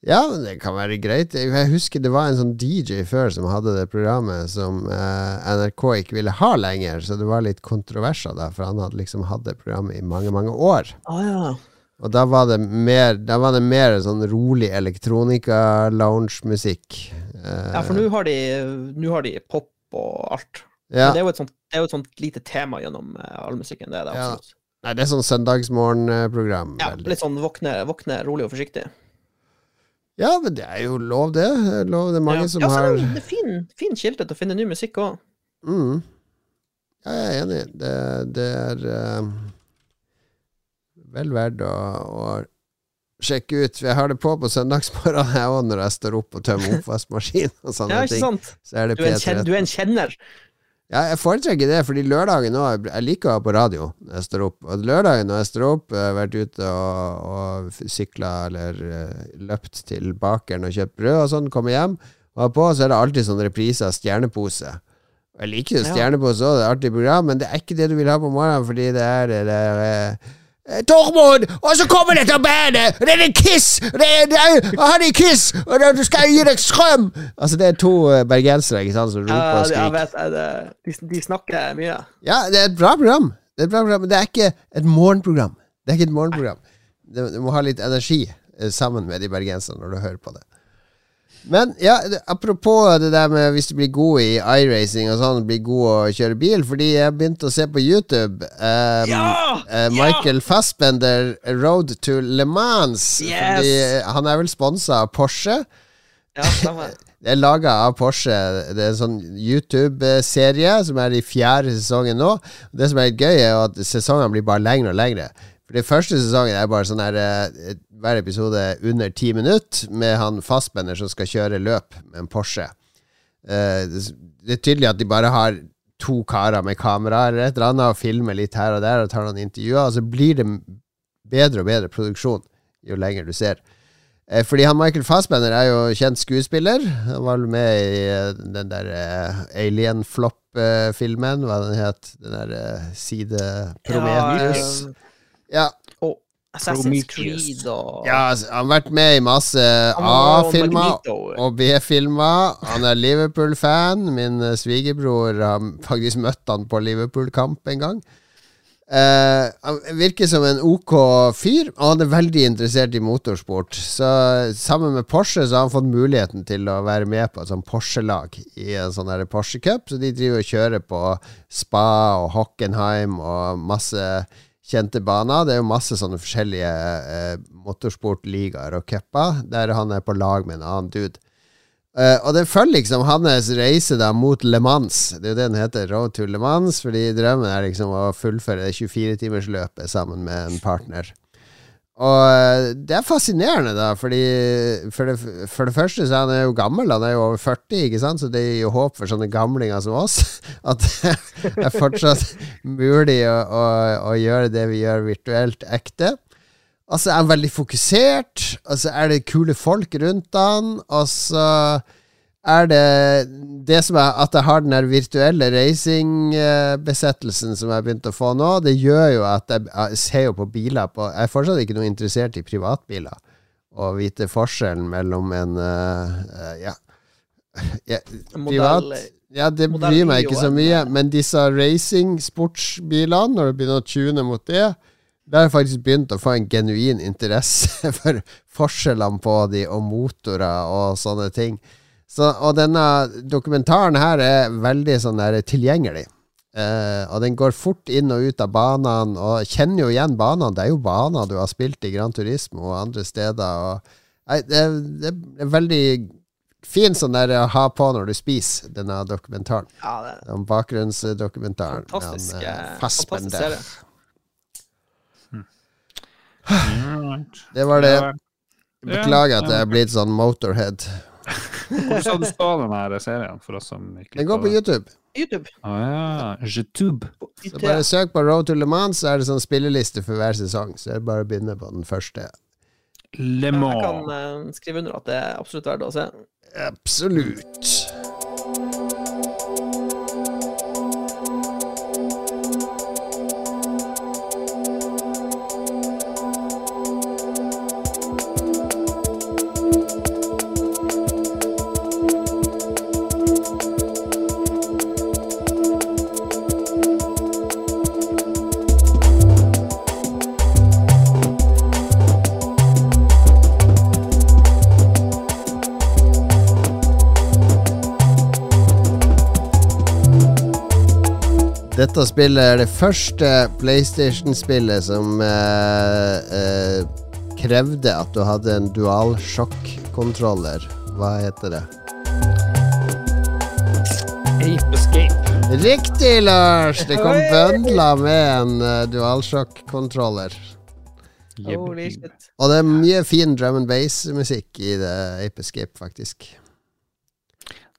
Ja, det kan være greit. Jeg husker det var en sånn DJ før som hadde det programmet som eh, NRK ikke ville ha lenger, så det var litt kontroverser da, for han hadde liksom hatt det programmet i mange, mange år. Ah, ja. Og da var det mer, da var det mer sånn rolig elektronika-lounge-musikk. Eh, ja, for nå har, har de pop og alt. ja. Men det er jo et sånt, det er jo et sånt lite tema gjennom eh, all musikken. Det er det Ja, absolutt. Nei, det er sånn søndagsmorgen-program. Ja, veldig. litt sånn våkne, våkne rolig og forsiktig. Ja, men det er jo lov, det. Lov, det er mange ja. som ja, så har det- det er fin, fin kilde til å finne ny musikk òg. mm. Ja, jeg er enig. Det, det er eh, vel verdt å, å sjekke ut. Jeg har det på på søndagsmorgenen jeg òg, når jeg står opp og tømmer oppvaskmaskinen og sånne Ja, ikke ting. sant? Så er det Du er, en du er en kjenner. Ja, jeg foretrekker det, fordi lørdagen nå Jeg liker å ha på radio når jeg står opp. Og lørdagen når jeg står opp, jeg har vært ute og, og sykla eller eh, løpt til bakeren og kjøpt brød og sånn, kommer hjem, og har på, så er det alltid sånn reprise av Stjernepose. Jeg liker jo Stjernepose òg, det er artig program, men det er ikke det du vil ha på morgenen, fordi det er det der eh, Tormod! Og så kommer dette bandet! Det er en Kiss! Det er, det er, han er Kiss! Og det, du skal gi deg strøm! Altså, det er to eh, bergensere ikke sant, som roper og skriker. det- de, de snakker mye. Ja, det er et bra program. Det er et bra program, Men det er ikke et morgenprogram. Det er ikke et morgenprogram. Du, du må ha litt energi eh, sammen med de bergenserne når du hører på det. Men ja, apropos det der med hvis du blir god i iRacing og sånn, blir god å kjøre bil, fordi jeg begynte å se på YouTube um, Ja! eh, Michael Fassbender Road to Le Mans. Yes! Fordi han er vel sponsa av Porsche. Ja, stemmer. Det er laga av Porsche. Det er en sånn YouTube-serie som er i fjerde sesongen nå. Det som er gøy, er at sesongene blir bare lengre og lengre. For Den første sesongen er bare sånn her eh, hver episode under ti minutter, med han fastbender som skal kjøre løp med en Porsche. Eh, det det er tydelig at de bare har to karer med kamera eller et eller annet og filmer litt her og der og tar noen intervjuer, og så blir det bedre og bedre produksjon jo lenger du ser. Eh, Fordi han Michael Fassbender er jo kjent skuespiller. Han var vel med i den der Alien Flop-filmen, hva den het. Den der eh, side Prometheus. Ja, Ja, og Assassin's Prometheus. Creed og ja, altså, han har vært med i masse var A-filmer Magneto. og B-filmer. Han er Liverpool-fan. Min eh, svigerbror har faktisk møtt han på Liverpool-kamp en gang. Eh, han virker som en ok fyr, og han er veldig interessert i motorsport. Så sammen med Porsche så har han fått muligheten til å være med på et sånt Porsche-lag i en sånn her Porsche Cup. Så de driver og kjører på Spa og Hockenheim og masse kjente baner. Det er jo masse sånne forskjellige eh, motorsportligaer og cuper der han er på lag med en annen dude. Uh, og det følger liksom hans reise da mot Le Mans. Det er jo det den heter, Road to Le Mans, fordi drømmen er liksom å fullføre det 24-timersløpet sammen med en partner. Og uh, det er fascinerende, da, fordi for det, for det, første så er han jo gammel, han er jo over 40, ikke sant, så det gir jo håp for sånne gamlinger som oss. At det er fortsatt mulig å, å, å gjøre det vi gjør virtuelt, ekte. Altså er han veldig fokusert, og så er det kule folk rundt han, og så er det det som er at jeg har den der virtuelle racingbesettelsen som jeg har begynt å få nå, det gjør jo at jeg, jeg ser jo på biler på Jeg er fortsatt ikke noe interessert i privatbiler. Å vite forskjellen mellom en uh, ja, ja, privat Ja, det bryr meg ikke så mye, men disse racing-sportsbilene, når du begynner å tune mot det, der har jeg faktisk begynt å få en genuin interesse for forskjellene på de, og motorer og sånne ting. Så, og denne dokumentaren her er veldig sånn der tilgjengelig. Uh, og den går fort inn og ut av banene, og kjenner jo igjen banene. Det er jo baner du har spilt i Gran Turismo og andre steder. Og, nei, det, det, er veldig fin sånn der å ha på når du spiser, denne dokumentaren. Ja, det, den bakgrunnsdokumentaren. Fantastisk, den, uh, fantastisk serie. Det var det. Beklager at jeg er blitt sånn motorhead. Hvor skal du stå den her serien, for oss som ikke Den går på YouTube. YouTube. Ah, ja. YouTube. Så bare søk på Road to Le Mans, så er det sånn spilleliste for hver sesong. Så det er bare å begynne på den første. Le Mans. Jeg kan uh, skrive under at det er absolutt verdt å se. Absolutt. Dette spillet er det første PlayStation-spillet som eh, eh, krevde at du hadde en dual sjokk-kontroller. Hva heter det? Ape Escape. Riktig, Lars! Det kom bøndla med en uh, DualShock-kontroller. Holy shit. Og det er mye fin drum and bass-musikk i det Ape Escape, faktisk.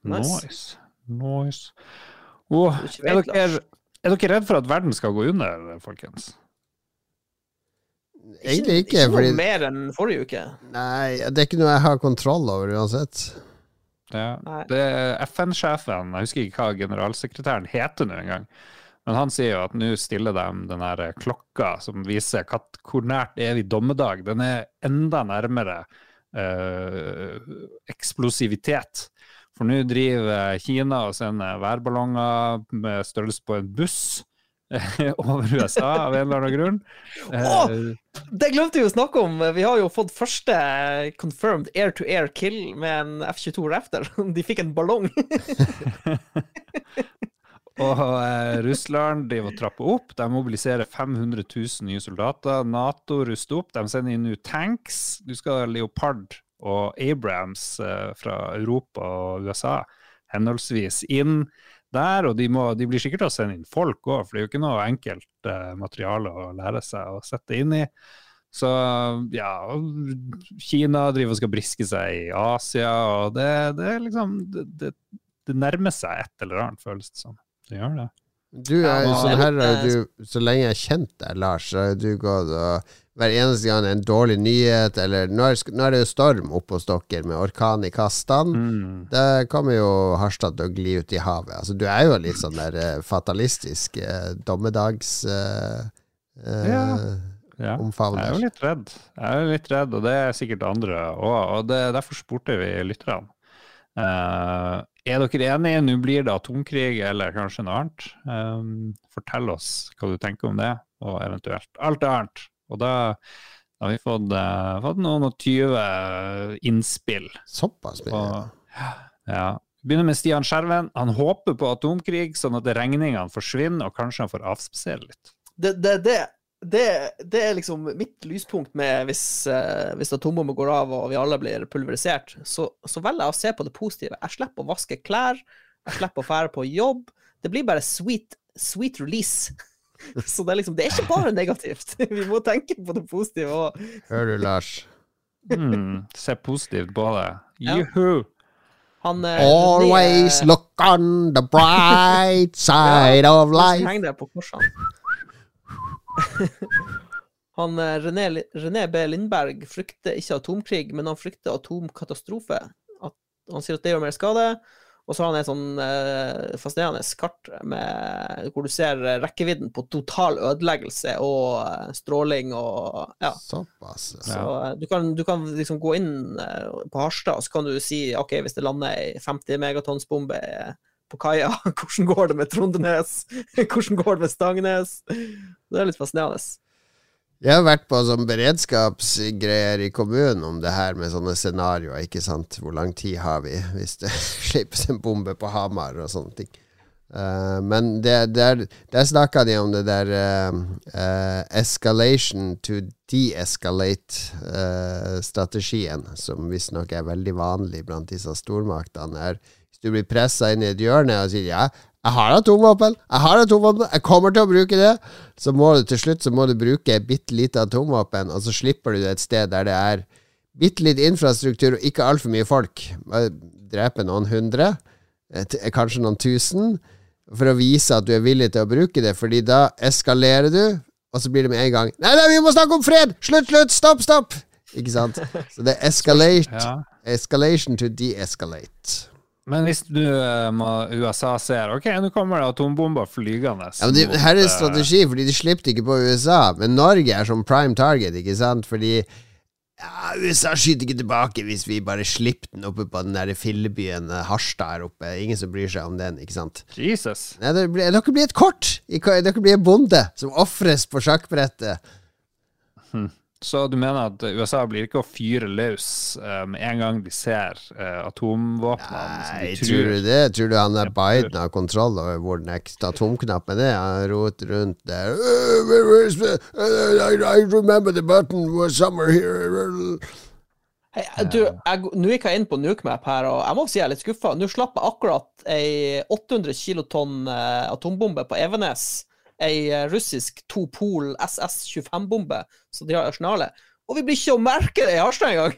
Nice. Nice. nice. Oh, er dere er dere redd for at verden skal gå under, folkens? Egentlig ikke. Ikke noe fordi, mer enn forrige uke. nei, det er ikke noe jeg har kontroll over uansett. Ja, det er FN-sjefen, jeg husker ikke hva generalsekretæren heter nå engang, men han sier jo at nå stiller de den her klokka som viser hvor nært er vi dommedag. Den er enda nærmere eh, eksplosivitet. For nå driver Kina og sender værballonger med størrelse på en buss over USA av en eller annen grunn. Oh, det glemte vi å snakke om! Vi har jo fått første confirmed air-to-air -air kill med en F-22 Rafter. De fikk en ballong. og eh, Russland driver og trapper opp. De mobiliserer 500 000 nye soldater. Nato ruster opp. De sender inn nå tanks. Du skal ha Leopard og Abrams eh, fra Europa og USA henholdsvis inn der. Og de, må, de blir sikkert å sende inn folk òg, for det er jo ikke noe enkelt eh, materiale å lære seg å sette inn i. Så ja, Kina driver og skal briske seg i Asia, og det, det liksom det, det, nærmer seg et eller annet, føles det som. Det gjør det. Du er jo sånn her, du, så lenge jeg har kjent deg, Lars, så har du gått og hver eneste gang en dårlig nyhet, eller Nå er, nå er det jo storm oppe hos dere med orkan i kastene. Mm. Det kommer jo Harstad til å gli ut i havet. Altså, du er jo litt sånn der uh, fatalistisk eh, dommedags Eh, ja. ja. Jeg er jo litt redd. Jeg er jo litt redd, og det er sikkert andre òg. Og det, derfor spurte vi lytterne. Eh, er dere enige? Nå blir det atomkrig eller kanskje noe annet. Um, fortell oss hva du tenker om det, og eventuelt alt annet. Og da har vi fått, uh, fått noen og tyve innspill. Såpass mye. Ja. Vi Begynner med Stian Skjerven. Han håper på atomkrig, sånn at regningene forsvinner, og kanskje han får avspasere litt. Det, det, det, det, det er liksom mitt lyspunkt med hvis, eh, hvis atombomber går av og vi alle blir pulverisert, så, så velger jeg å se på det positive. Jeg slipper å vaske klær, jeg slipper å fære på jobb. Det blir bare sweet, sweet release. Så det er liksom Det er ikke bare negativt. Vi må tenke på det positive òg. Hører du, Lars? Mm, se positivt på det. Juhu! Han eh, Always René- look on the bright side of Han life. henger det på korsene. Han eh, René, René B. Lindberg frykter ikke atomkrig, men han frykter atomkatastrofe. At, han sier at det gjør mer skade. Og så har han et sånn eh, fascinerende kart med, hvor du ser rekkevidden på total ødeleggelse og eh, stråling og Ja. Såpass. Så eh, du kan, du kan liksom gå inn på Harstad, og så kan du si OK, hvis det lander ei 50 megatonsbombe eh, på kaia, hvordan går det med Trondenes? Hvordan går det med Stangnes? Det er litt fascinerende. Jeg har vært på sånn beredskapsgreier i kommunen om det her med sånne scenarioer, ikke sant. Hvor lang tid har vi hvis det slippes en bombe på Hamar og sånne ting. Uh, men det, der, der snakka de om det der uh, uh, escalation to de-escalate-strategien, som visstnok er veldig vanlig blant disse stormaktene. er Hvis du blir pressa inn i et hjørne og sier ja, jeg har atomvåpen, jeg har atomvåpen, jeg kommer til å bruke det, så må du til slutt så må du bruke bitte lite atomvåpen, og så slipper du det et sted der det er bitte litt infrastruktur og ikke altfor mye folk. Drepe noen hundre, eh, kanskje noen tusen, for å vise at du er villig til å bruke det, fordi da eskalerer du, og så blir det med en gang Nei, nei, vi må snakke om fred! Slutt, slutt! Stopp, stopp! Ikke sant? Så det er escalate, escalation to de-escalate. Men hvis du, eh, USA ser OK, nå kommer det atombomber flygende Ja, men det, her er eh, strategi, fordi de slipper ikke på USA. Men Norge er som prime target, ikke sant? Fordi ja, USA skyter ikke tilbake hvis vi bare slipper den oppe på den der fillebyen eh, Harstad her oppe. Ingen som bryr seg om den, ikke sant? Jesus. Nei, det blir, dere blir et kort! Dere blir en bonde som ofres på sjakkbrettet. Så du mener at USA blir ikke å fyre løs med um, en gang de ser uh, atomvåpnene? Nei, de tror du det? Tror du han der Biden har kontroll over hvor den ekte atomknappen er? Han roter rundt der «Uh, the- uh, I, I remember the button was somewhere here. Hei, du, jeg, nå gikk jeg inn på NukeMap her, og jeg må si jeg er litt skuffa. Nå slapp jeg akkurat ei 800 kilotonn eh, atombombe på Evenes. Ei eh, russisk topol SS-25-bombe som de har i arsenalet. Og vi blir ikke å merke det i Harstad engang!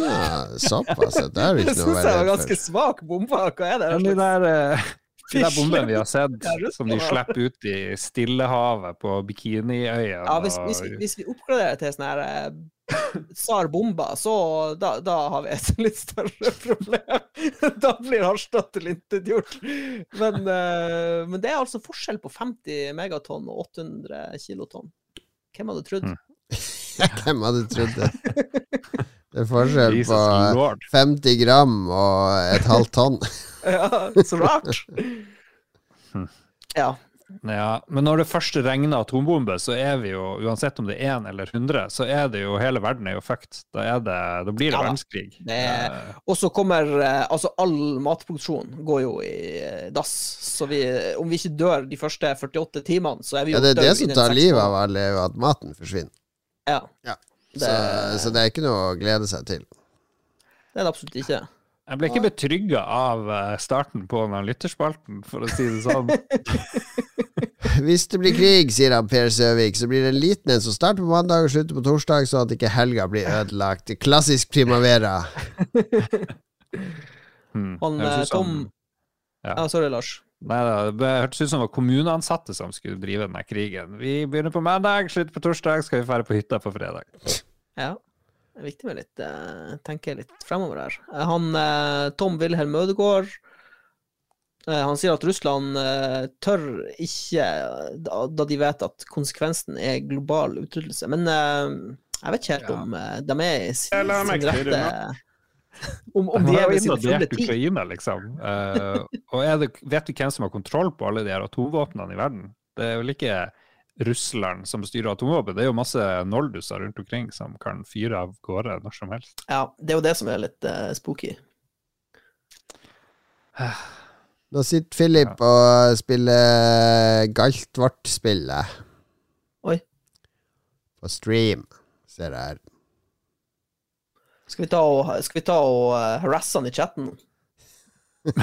Ja, såpass. Det er Det ikke noe å syns jeg var ganske svak bombe. Hva er det? Men de der, eh, de der bombene vi har sett, som de slipper ut i Stillehavet på Bikiniøya Ja, hvis, hvis, vi, hvis vi oppgraderer til sånn her eh, SAR bomber, så da, da har vi et litt større problem. da blir Harstad tilintetgjort. Men, eh, men det er altså forskjell på 50 megatonn og 800 kilotonn. Hvem hadde trodd? Mm. Hvem hadde trodd det? Det er forskjell Jesus på lord. 50 gram og et halvt tonn. Ja, så rart. Hm. Ja. Ja, men når det først regner atombombe, så er vi jo, uansett om det er én eller 100, så er det jo hele verden er jo fucked. Da, er det, da blir det Ja verdenskrig. Er- Eh, Og så kommer eh, Altså, all matproduksjon går jo i eh, dass. Så vi, om vi ikke dør de første 48 timene, så er vi jo Ja, det er det som tar livet av alle, at maten forsvinner. Ja. Ja. Det, Så, så det er ikke noe å glede seg til. det er det absolutt ikke. Jeg ble ikke betrygga av eh, starten på den lytterspalten, for å si det sånn. Hvis det blir krig, sier han Per Søvik, så blir det en liten en som starter på mandag og slutter på torsdag, sånn at ikke helga blir ødelagt. Klassisk primavera. Hmm. Han, Tom sånn. Ja. Ah, sorry, Lars. Nei da, det hørtes ut som det var kommuneansatte som skulle drive denne krigen. Vi begynner på mandag, slutter på torsdag, skal vi dra på hytta på fredag. Ja. Det er viktig med litt uh, tenke litt fremover her. Eh, Han uh, Tom Wilhelm Ødegaard eh, han sier at Russland uh, tør ikke, da, da de vet at konsekvensen er global utryddelse. Men eh, jeg vet ikke helt Ja. om de er i sin, sin rette Om, om De er ved sin fulle tid. Ukraina, liksom. Uh, og er det, vet du hvem som har kontroll på alle de her atomvåpnene i verden? Det er vel ikke Russland som styrer atomvåpen, det er jo masse nolduser rundt omkring som kan fyre av gårde når som helst. Ja, det er jo det som er litt uh, spooky. Nå sitter Philip og spiller Galtvort-spillet. Oi. På stream, ser jeg her. Skal vi ta og, skal vi ta og eh, harasse han i chatten?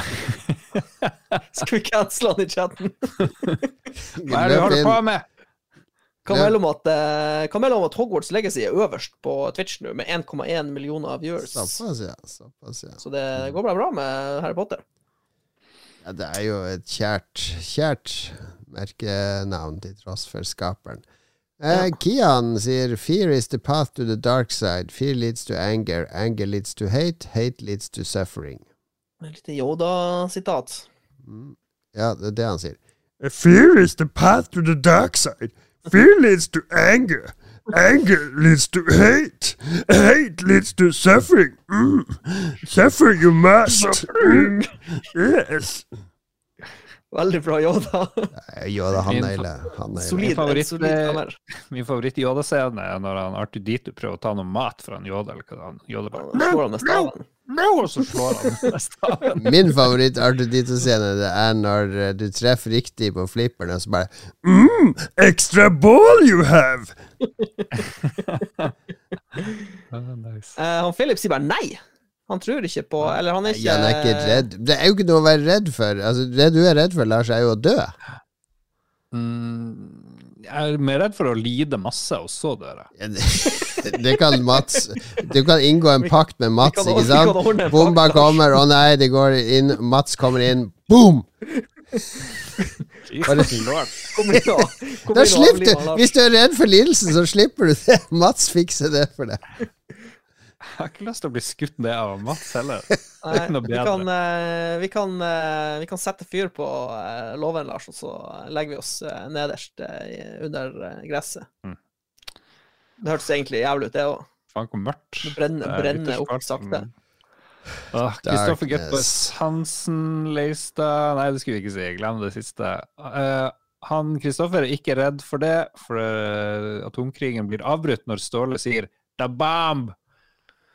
skal vi cancele han i chatten? Hva er det du holder på med? Hva Ja. melder om at, eh, om at Hogwarts Legacy er øverst på Twitch nå, med 1,1 millioner viewers? Såpass, ja. Såpass, ja. Så det går bra, bra med Harry Potter. ja. Det er jo et kjært, kjært merkenavn til tross for skaperen. Eh, Ja. Kian sier Fear is the path to the dark side. Fear leads to anger. Anger leads to hate. Hate leads to suffering. Et lite Yoda-sitat. Mm. Ja, det er det han sier. Fear is the path to the dark side. Fear leads to anger. Anger leads to hate. Hate leads to suffering. Mm. Suffer you must. Mm. Yes. Veldig bra Yoda. Yoda, han Min- nailer. Solid, favoritt- solid kammer. Min favoritt-Yoda-scene er når han Arthur Dito prøver å ta noe mat fra en Yoda. Eller hva han Yoda bare slår han med staven. Og så slår han med staven. Min favoritt Artudito-scene Det er når eh, du treffer riktig på flipperen, og så bare Mm. Extra ball you have. nice. uh, han Philip sier bare nei. Han tror ikke på Eller han er ikke, han er ikke redd. Det er jo ikke noe å være redd for. Altså, det du er redd for, Lars, er jo å dø. Mm, jeg er mer redd for å lide masse, og så dør jeg. Det, det kan Mats Du kan inngå en pakt med Mats, ikke sant? Bomba kommer, å nei, det går inn Mats kommer inn, boom! Da slipper du Hvis du er redd for lidelsen, så slipper du det. Mats fikser det for deg. Jeg har ikke lyst til å bli skutt ned av Mats heller. Nei, ikke noe vi, kan, eh, vi, kan, eh, vi kan sette fyr på eh, låven, Lars, og så legger vi oss nederst under gresset. Mm. Det hørtes egentlig jævlig ut, det òg. Faen, hvor mørkt. Det brenner- er brenner opp sakte. Ah, Kristoffer Darkness. Getbus Hansen Leistad Nei, det skulle vi ikke si. Glem det siste. Uh, han Kristoffer er ikke redd for det, for atomkrigen blir avbrutt når Ståle sier 'da bomb'.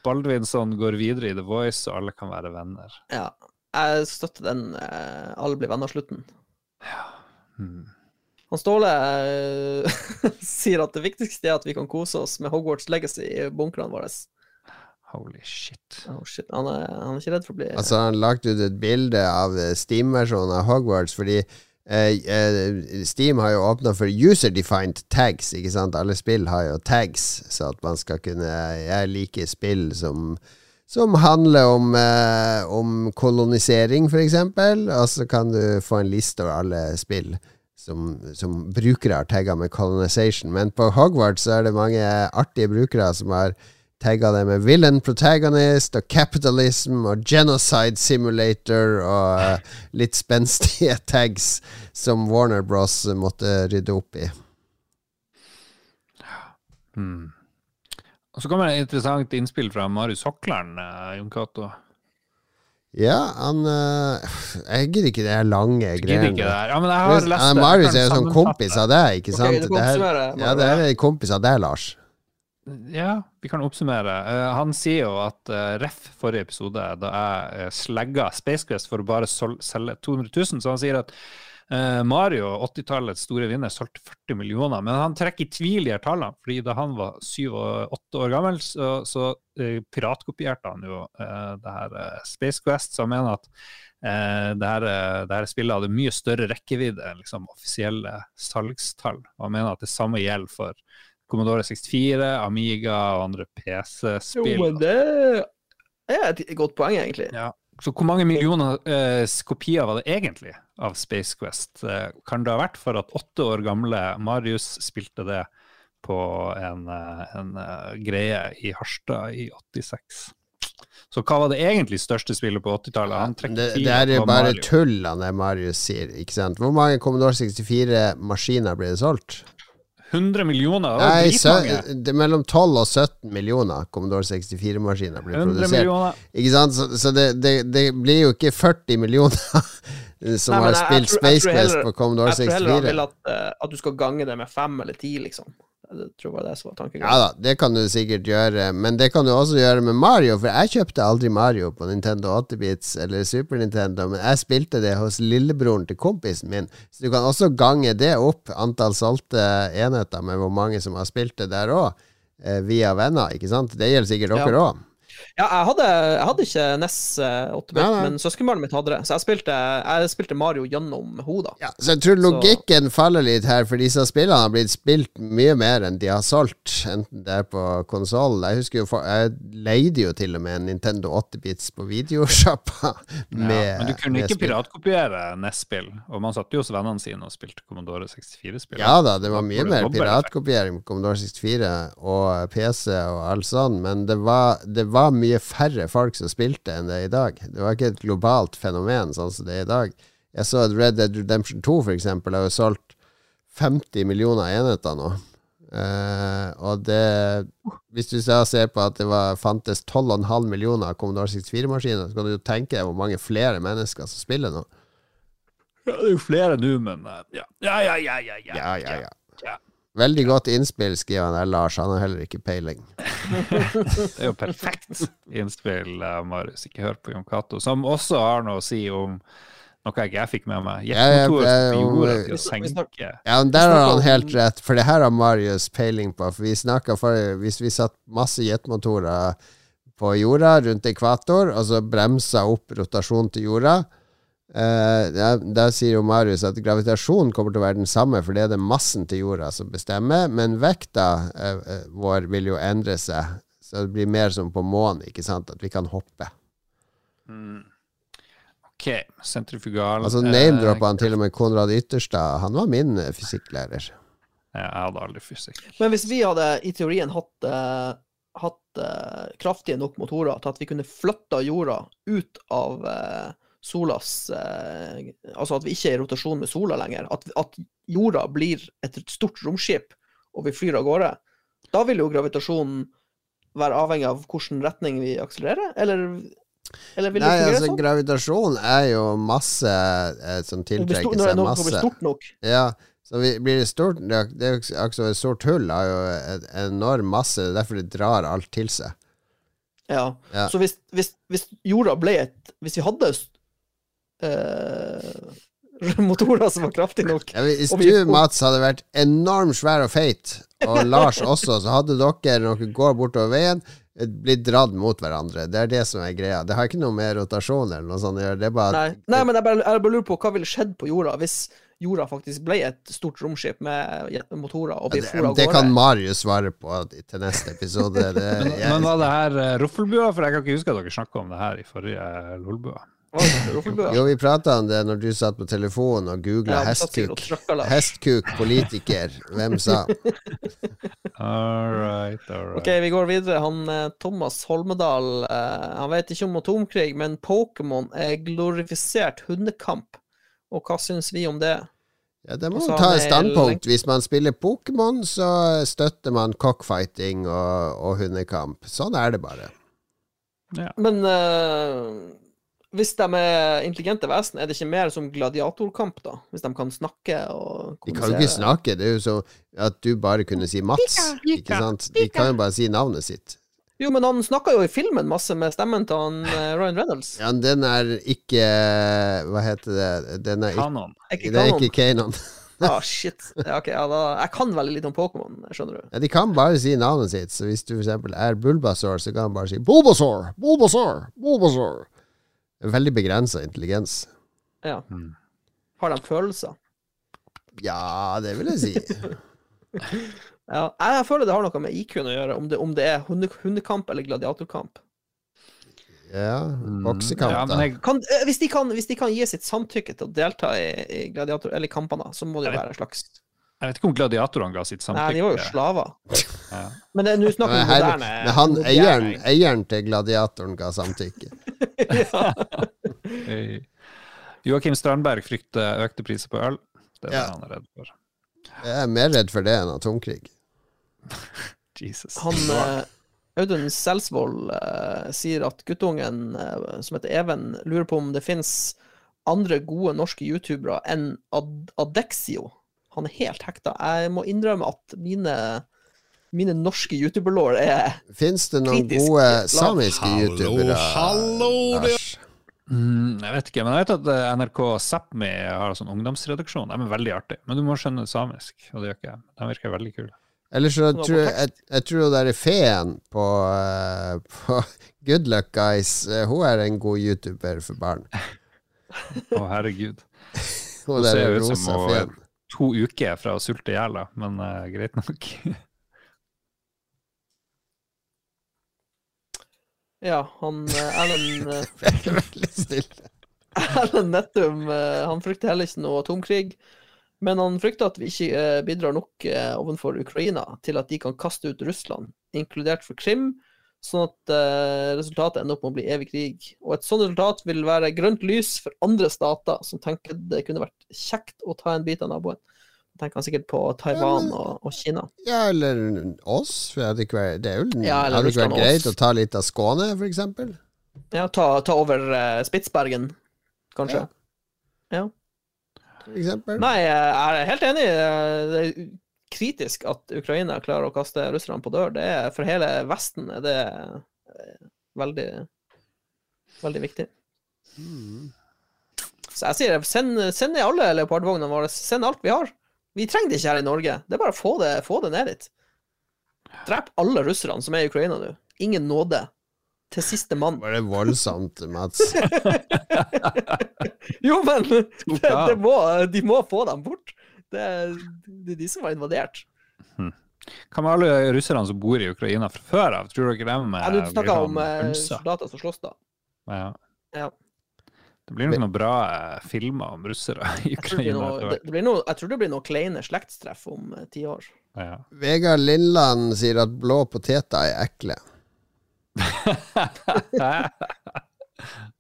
Baldvinsson går videre i The Voice, og alle kan være venner. Ja. Jeg støtter den eh, alle blir venner-slutten. Hmm. Han Ståle eh, sier at det viktigste er at vi kan kose oss med Hogwarts Legacy i bunkrene våre. Holy shit. Oh, shit. Han, er, han er ikke redd for å bli Altså, han lagde ut et bilde av eh, Steam-versjonen av Hogwarts, fordi Steam har jo åpna for user-defined tags, ikke sant? Alle spill har jo tags, så at man skal kunne Jeg liker spill som som handler om, eh, om kolonisering, eksempel. Og så kan du få en liste over alle spill som, som brukere har tagga med 'colonization'. Men på Hogwarts så er det mange artige brukere som har tagga det med 'villain protagonist' og 'capitalism' og 'genocide simulator' og uh, litt spenstige tags som Warner Bros måtte rydde opp i. Hmm. Og så kommer det et interessant innspill fra Marius Hokland, uh, Jon Cato. Ja, han uh, Jeg gidder ikke det her lange Gidder ikke det greiene. her. Ja, men jeg har lest eh, det. Marius er jo sånn kompis av deg, ikke sant? du kan Det her- ja, det er kompis av deg, Lars. Ja, vi kan oppsummere. Eh, han sier jo at uh, ref forrige episode, da jeg uh, slegga Spacequest for å bare selge 200 000, så han sier at eh, Mario, 80-tallets store vinner, solgte 40 millioner. Men han trekker i tvil de tallene, fordi da han var syv og åtte år gammel, så, så eh, piratkopierte han jo eh, det her Spacequest, så han mener at eh, det, her, eh, det her spillet hadde mye større rekkevidde enn liksom, offisielle salgstall. Og han mener at det samme gjelder for Commodore 64, Amiga og andre PC-spill. Jo, men det er et godt poeng, egentlig. Ja. Så hvor mange millioner eh, kopier var det egentlig av Space Quest? Eh, kan det ha vært for at åtte år gamle Marius spilte det på en, eh, en eh, greie i Harstad i 86? Så hva var det egentlig største spillet på 80-tallet? Det, det er jo bare tull, det Marius sier, ikke sant? Hvor mange Commodore 64-maskiner ble det solgt? 100 millioner? Det Nei, sø- det mellom 12 og 17 millioner Commodore 64-maskiner blir 100 produsert. millioner. Ikke sant? Så, så det, det, det blir jo ikke 40 millioner som Nei, har spilt Space Quest på Commodore Jeg tror heller han vil at, eh, at du skal gange det med fem eller ti, liksom. Jeg tror det var det som var tankegangen. Ja da, det kan du sikkert gjøre, men det kan du også gjøre med Mario, for jeg kjøpte aldri Mario på Nintendo 8-bits eller Super Nintendo, men jeg spilte det hos lillebroren til kompisen min, så du kan også gange det opp, antall solgte enheter, med hvor mange som har spilt det der òg, eh, via venner, ikke sant? Det gjelder sikkert dere òg. Ja, jeg hadde, jeg hadde ikke NES 8-bit, Nei, nei. men søskenbarnet mitt hadde det. Så jeg spilte, jeg spilte Mario gjennom hodet. Ja, så jeg tror logikken faller litt her, for disse spillene har blitt spilt mye mer enn de har solgt, enten det er på konsollen Jeg husker jo, for, jeg leide jo til og med en Nintendo 8-bits på videosjappa. Ja, men du kunne ikke piratkopiere NES-spill, og man satt jo hos vennene sine og spilte Commodore 64-spill. Ja da, det var mye det mer piratkopiering på Commodore 64 og PC og alt sånn, men det var, det var mye færre folk som spilte enn det er i dag. Det var ikke et globalt fenomen sånn som det er i dag. Jeg så at Red Dead Redemption 2 for eksempel har jo solgt 50 millioner enheter nå. Uh, og det Hvis du ser på at det var, fantes 12,5 millioner Commodore 64-maskiner, så kan du jo tenke deg hvor mange flere mennesker som spiller nå. Ja, det er jo flere nå, men eh, ja, ja, ja, ja. Ja, ja, ja. ja. Veldig godt innspill, skriver han der Lars. Han har heller ikke peiling. Det er jo perfekt innspill, eh, Marius. Ikke hør på Jon Cato, som også har noe å si om noe jeg ikke fikk med meg. Ja, er til å senke men Der har han helt rett, for det her har Marius peiling på. For vi snakka for Hvis vi satt masse jetmotorer på jorda rundt ekvator, og så bremsa opp rotasjonen til jorda eh, der, Der sier jo Marius at gravitasjonen kommer til å være den samme, for det er det massen til jorda som bestemmer, men vekta uh, vår vil jo endre seg. Så det blir mer som på månen, ikke sant? At vi kan hoppe. Mm. OK, sentrifugal Altså Name-droppa han til og med Konrad Ytterstad. Han var min fysikklærer. ja, Jeg hadde aldri fysikk. Men hvis vi hadde i teorien hatt, hatt kraftige nok motorer til at vi kunne flytta jorda ut av solas eh, Altså at vi ikke er i rotasjon med sola lenger. At, at jorda blir et stort romskip, og vi flyr av gårde. Da vil jo gravitasjonen være avhengig av hvilken retning vi akselererer, eller, eller vil det Nei, fungere altså sånn? gravitasjon er jo masse eh, som Det tiltrekker Når seg blir masse. stort nok. Ja, så vi, blir det stort Det er det er jo altså Et stort hull har jo en enorm masse, det er derfor det drar alt til seg. Ja. Ja. Så hvis, hvis, hvis jorda ble et Hvis vi hadde eh, motorer som var kraftige nok Ja, hvis du, Mats, hadde vært enormt svær og feit, og Lars også, så hadde dere, når dere går bortover veien, eh, blitt dratt mot hverandre. Det er det som er greia. Det har ikke noe med rotasjon eller noe sånt å gjøre. Nei, nei men jeg bare, jeg bare lurer på hva ville skjedd på jorda hvis jorda faktisk ble et stort romskip med motorer, og for av det kan Marius svare på til neste episode. Det, Men, jeg, men var det her uh, ruffelbua? For jeg kan ikke huske at dere snakka om det her i forrige Lolbua. Jo, vi prata om det når du satt på telefonen og googla hestkuk. Hestkuk, politiker. Hvem sa? All right, all right. Ok, vi går videre. Han eh, Thomas Holmedal eh, Han vet ikke om atomkrig, men Pokémon er glorifisert hundekamp. Og hva syns vi om det? Ja, det må man ta et standpunkt. Hvis man spiller Pokémon, så støtter man cockfighting og, og hundekamp. Sånn er det bare. Ja. Men eh, hvis de er intelligente vesen, er det ikke mer som gladiatorkamp, da? Hvis de kan snakke og De kan jo ikke snakke. Det er jo så at du bare kunne si Mats. Ikke sant? De kan jo bare si navnet sitt. Jo, men han snakka jo i filmen masse med stemmen til han eh, Ryan Reynolds. Ja, men den er ikke Hva heter det? Den er ikke, Kanon. Ikke det er ikke Kanon. Ah, shit. Ja, okay, ja, da, jeg kan veldig litt om Pokémon, skjønner du. Ja, de kan bare si navnet sitt. Så hvis du for eksempel er Bulbasaur, så kan han bare si Bulbasaur, Bulbasaur, Bulbasaur. Veldig begrensa intelligens. Ja. Mm. Har de følelser? Ja, det vil jeg si. Ja, jeg føler det har noe med IQ-en å gjøre, om det, om det er hunde, hundekamp eller gladiatorkamp. Ja, Mm. boksekamp, Ja, men da. jeg, Kan, eh, hvis, de kan, hvis de kan gi sitt samtykke til å delta i, i gladiator, eller kampene, så må det jo være en slags jeg vet ikke om gladiatorene ga sitt samtykke. Nei, de var jo slaver. Ja. Men nå snakker vi om moderne men han, moderne- eieren, eieren til gladiatoren ga samtykke. Ja. Joakim Strandberg frykter økte priser på øl. Det er Ja. det han er redd for. Jeg er mer redd for det enn atomkrig. Jesus. Han eh, Audun Selsvold eh, sier at guttungen eh, som heter Even, lurer på om det fins andre gode norske youtubere enn Ad Adexio. Han er helt hekta. Jeg må innrømme at mine, mine norske youtuberlår er Fins det noen Kritisk gode samiske youtubere? hallo, hallo Lars? Mm, jeg vet ikke, men jeg vet at eh, NRK Sápmi har en sånn ungdomsredaksjon. De er veldig artige, men du må skjønne samisk, og det gjør ikke jeg. De virker veldig kule. Eller så Sånn tror jeg, jeg, jeg tror det er feen på, eh, på Good Luck Guys. eh, hun er en god youtuber for barn. Å, herregud. Hun ser ut som hun er to uker fra å sulte i hjel, men uh, greit nok. Ja, han eh, Erlend eh, Veldig stille. Erlend Nettum eh, han frykter heller ikke noe atomkrig, men han frykter at vi ikke bidrar nok overfor Ukraina til at de kan kaste ut Russland, inkludert for Krim, sånn at resultatet ender opp med å bli evig krig. Og et sånt resultat vil være grønt lys for andre stater som tenker det kunne vært kjekt å ta en bit av naboen. Tenker han sikkert på Taiwan og, og Kina. Ja, eller oss. For det er jo, Ja, eller hadde ikke vært greit å ta litt av Skåne, for eksempel. Ja, ta, ta over uh, Spitsbergen, kanskje. Ja. For eksempel. Nei, jeg er helt enig. Det er kritisk at Ukraina klarer å kaste russerne på dør. Det er, for hele Vesten er det eh, veldig, veldig viktig. Så jeg sier send, send alle leopardvognene våre. Send alt vi har. Vi trenger det ikke her i Norge. Det er bare å få det, få det ned dit. Drep alle russerne som er i Ukraina nå. Ingen nåde. Til siste mann. Var det voldsomt, Mats? Jo, men det, det må, de må få dem bort. Det er, det er de som var invadert. Hva med alle russerne som bor i Ukraina fra før av? Tror dere dem Ja, du snakker snakka blir om sånn eh, soldater som slåss, da. Ja. Ja. Det blir noen bra eh, filmer om russere i Jeg tror det blir Ukraina. noe, det, det blir noe, jeg tror det blir noe kleine slektstreff om eh, ti år. Ja. Vegard Lindland sier at blå poteter er ekle.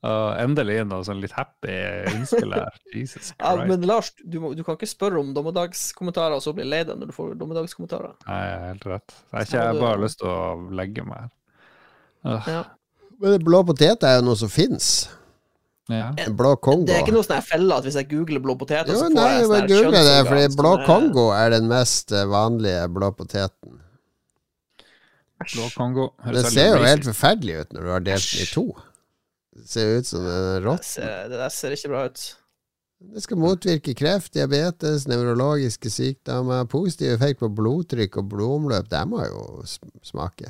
Og endelig noe sånn litt happy innspill her. Jesus Ja, men Lars, du, må, du kan ikke spørre om dommedagskommentarer og så bli lei deg når du får dommedagskommentarer. Nei, helt rett. Jeg har ikke jeg du- bare lyst til å legge meg her. Ja. Men blå poteter er jo noe som fins. Ja. Blå Kongo. Det er ikke noe sånn jeg felle at hvis jeg googler blå potet, Jo, så får nei, jeg sånn bare google det, fordi blå er- Kongo er den mest eh, vanlige blå poteten. Blå Kongo. Høres Det ser jo helt forferdelig ut når du har delt den i to. Det ser ut som en Det rått. Det der ser ikke bra ut. Det skal motvirke kreft, diabetes, nevrologiske sykdommer, positiv effekt på blodtrykk og blodomløp. Det må jo smake.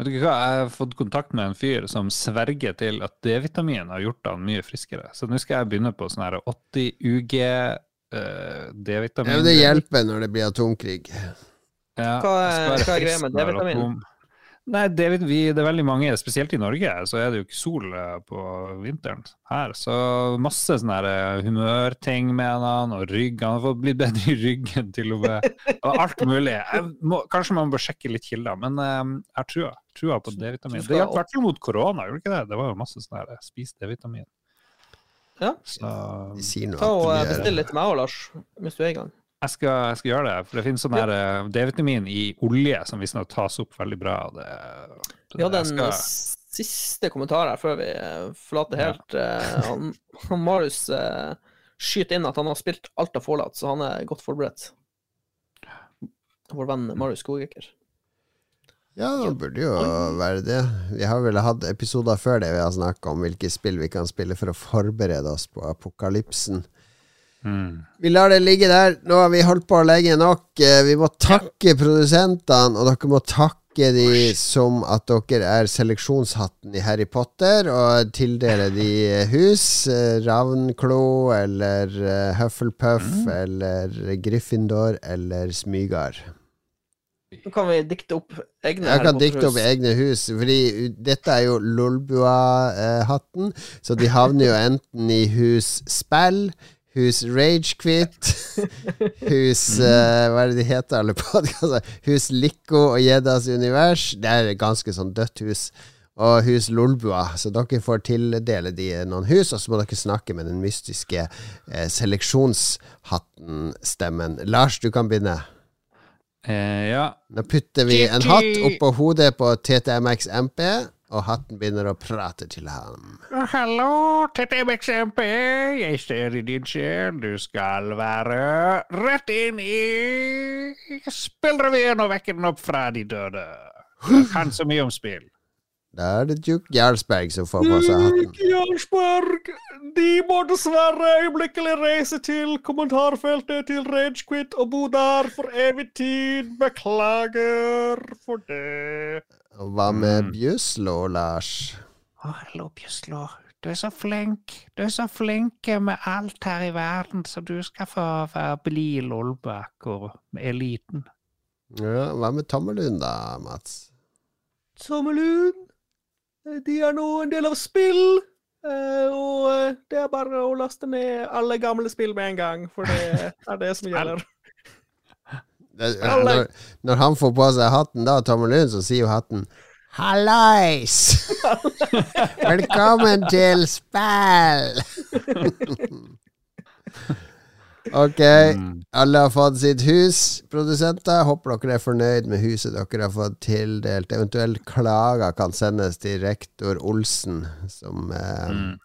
Vet du hva, Jeg har fått kontakt med en fyr som sverger til at D-vitamin har gjort han mye friskere. Så nå skal jeg begynne på sånn her 80 UG uh, D-vitamin. Ja, men det hjelper når det blir atomkrig. Ja, Hva jeg skal være hva er greia med D-vitamin? Nei, D-vit- vi, det er veldig mange, spesielt i Norge, så er det jo ikke sol eh, på vinteren her. Så masse sånne her, eh, humørting med han, og rygg. Han har fått blitt bedre i ryggen til og med. Og alt mulig. Må, kanskje man bør sjekke litt kilder, men eh, jeg har trua, trua på D-vitamin. Det hjalp i hvert fall mot korona, gjorde ikke det? Det var jo masse sånn her, spis D-vitamin. Ja. Så Ta og. Bestill litt til meg òg, Lars, hvis du er i gang. Jeg skal, jeg skal gjøre det, for det finnes sånn her eh, D-vitamin i olje som visstnok tas opp veldig bra. og Det, det, Vi hadde en skal- siste kommentar her før vi eh, forlater helt. Ja. Han, han Marius eh, skyter inn at han har spilt alt av Fallout, så han er godt forberedt. Vår venn Marius Skogeker. Ja, det burde jo være det. Vi har vel hatt episoder før det vi har snakka om hvilke spill vi kan spille for å forberede oss på apokalypsen. Mm. Vi lar det ligge der. Nå har vi holdt på lenge nok. Eh, Vi må takke produsentene, og dere må takke de som at dere er seleksjonshatten i Harry Potter, og tildele de hus. eh, Ravnklo eller Hufflepuff Hufflepuff eller Gryffindor eller Smygar. Nå kan vi dikte opp egne Jeg kan dikte opp egne hus, fordi dette er jo Lolbua-hatten, så de havner jo enten i hus spill, hus ragequit, hus uh, Hva er det de heter, alle podkaster? Hus Lico og Gjeddas univers. Det er et ganske sånn dødt hus. og hus Lolbua. Så dere får tildele de noen hus, og så må dere snakke med den mystiske eh, seleksjonshatten-stemmen. Lars, du kan begynne. Eh, ja. Nå putter vi en hatt oppå hodet på TTMX MP, og hatten begynner å prate til ham. Hallo, TTMXMP. Jeg ser i din sjel. Du skal være rett inn i spillrevyen og vekke den opp fra de døde. Jeg kan så mye om spill. Da er det Duke Jarlsberg som får på seg hatten. Duke Jarlsberg, de må dessverre øyeblikkelig reise til kommentarfeltet til Ragequit og bo der for evig tid. Beklager for det. Og hva med Mm. Bjuslo, Lars? Å, hallo, Bjøslo. Du er så flink. Du er så flink med alt her i verden, så du skal få være bli Lolbakk og eliten. Ja, hva med Tommelund, da, Mats? Tommelund, de er nå en del av spill. eh, Og eh, det er bare å laste ned alle gamle spill med en gang, for det er det som gjelder. Det, når, når han får på seg hatten, da, Tommelund, så sier jo hatten Hallais! Velkommen til spill! ok, alle har fått sitt hus, produsenter. Håper dere er fornøyd med huset dere har fått tildelt. Eventuelt klager kan sendes til rektor Olsen, som eh, Mm.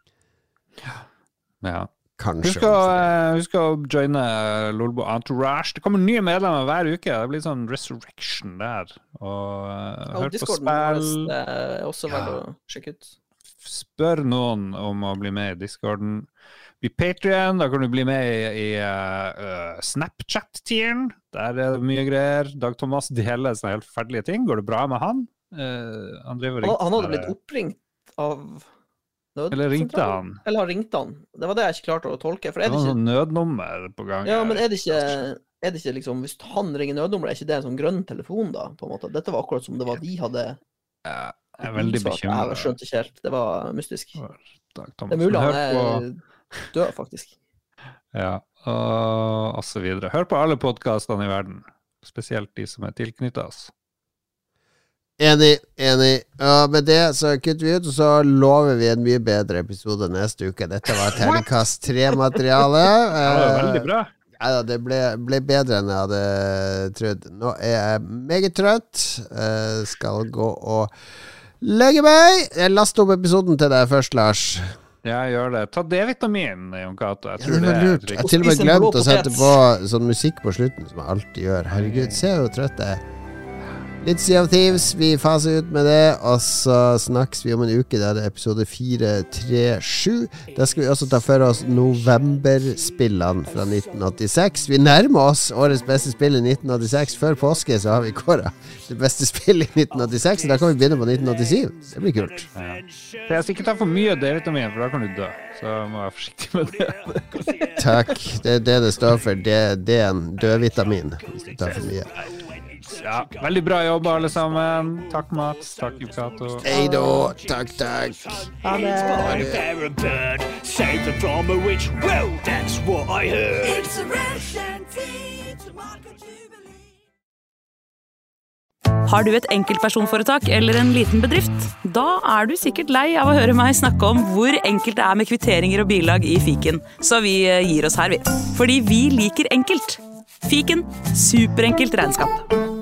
Ja. Kanskje Husk å, eh, husk å joine eh, Lolbo Entourage. Det kommer nye medlemmer hver uke. Det blir sånn resurrection der. Og uh, Og hør på spill. er også verdt Ja. å sjekke ut. Spør noen om å bli med i discorden. Bli Patrion, da kan du bli med i, i eh, eh, Snapchat-tieren. Der er det mye greier. Dag Thomas deler sånne helt ferdelige ting. Går det bra med han? Uh, han driver Han, han hadde blitt oppringt av Eller ringte han? Eller han ringte han. Det var det jeg ikke klarte å tolke. For Det er det ikke sånn nødnummer på gang. Ja, men er det ikke, er det ikke liksom Hvis han ringer nødnummeret, er ikke det en sånn grønn telefon, da? på en måte? Dette var akkurat som det var de hadde Ja, Jeg er veldig bekymra. Jeg skjønte ikke helt. Det var mystisk. Dag Det er mulig han er på- død, faktisk. Ja, og, og så videre. Hør på alle podkastene i verden, spesielt de som er tilknytta oss. Enig, enig. Og med det så kutter vi ut, og så lover vi en mye bedre episode neste uke. Dette var terningkast tre-materiale. Det var veldig bra. Ja, det ble, ble bedre enn jeg hadde trodd. Nå er jeg meget trøtt. Jeg skal gå og legge meg. Jeg laster opp episoden til deg først, Lars. Ja, gjør det. Ta D-vitamin, Jon Cato. Jeg tror det det var er lurt. Jeg har til og med glemt å sette på sånn musikk på slutten, som jeg alltid gjør. Herregud, se hvor trøtt jeg er. Litt Sea of Thieves, vi faser ut med det, og så snakkes vi om en uke. Det er det episode 437. Da skal vi også ta for oss novemberspillene fra 1986. Vi nærmer oss årets beste spill i 1986. Før påske så har vi kåra det beste spillet i 1986, og da kan vi begynne på 1987. Det blir kult. Ja. Jeg skal ikke ta for mye D-vitamin, for da kan du dø. Så jeg må være forsiktig med det. Takk. Det er det det står for. Det, det er en dødvitamin hvis du tar for mye. Ja, veldig bra jobba, alle sammen. Takk, Mats. Takk, Yukato. Hei da. Takk, takk. Ha jubilee. Har du et enkeltpersonforetak eller en liten bedrift? Da er du sikkert lei av å høre meg snakke om hvor enkelt det er med kvitteringer og bilag i fiken, så vi eh, gir oss her, vi. Fordi vi liker enkelt. Fiken superenkelt regnskap.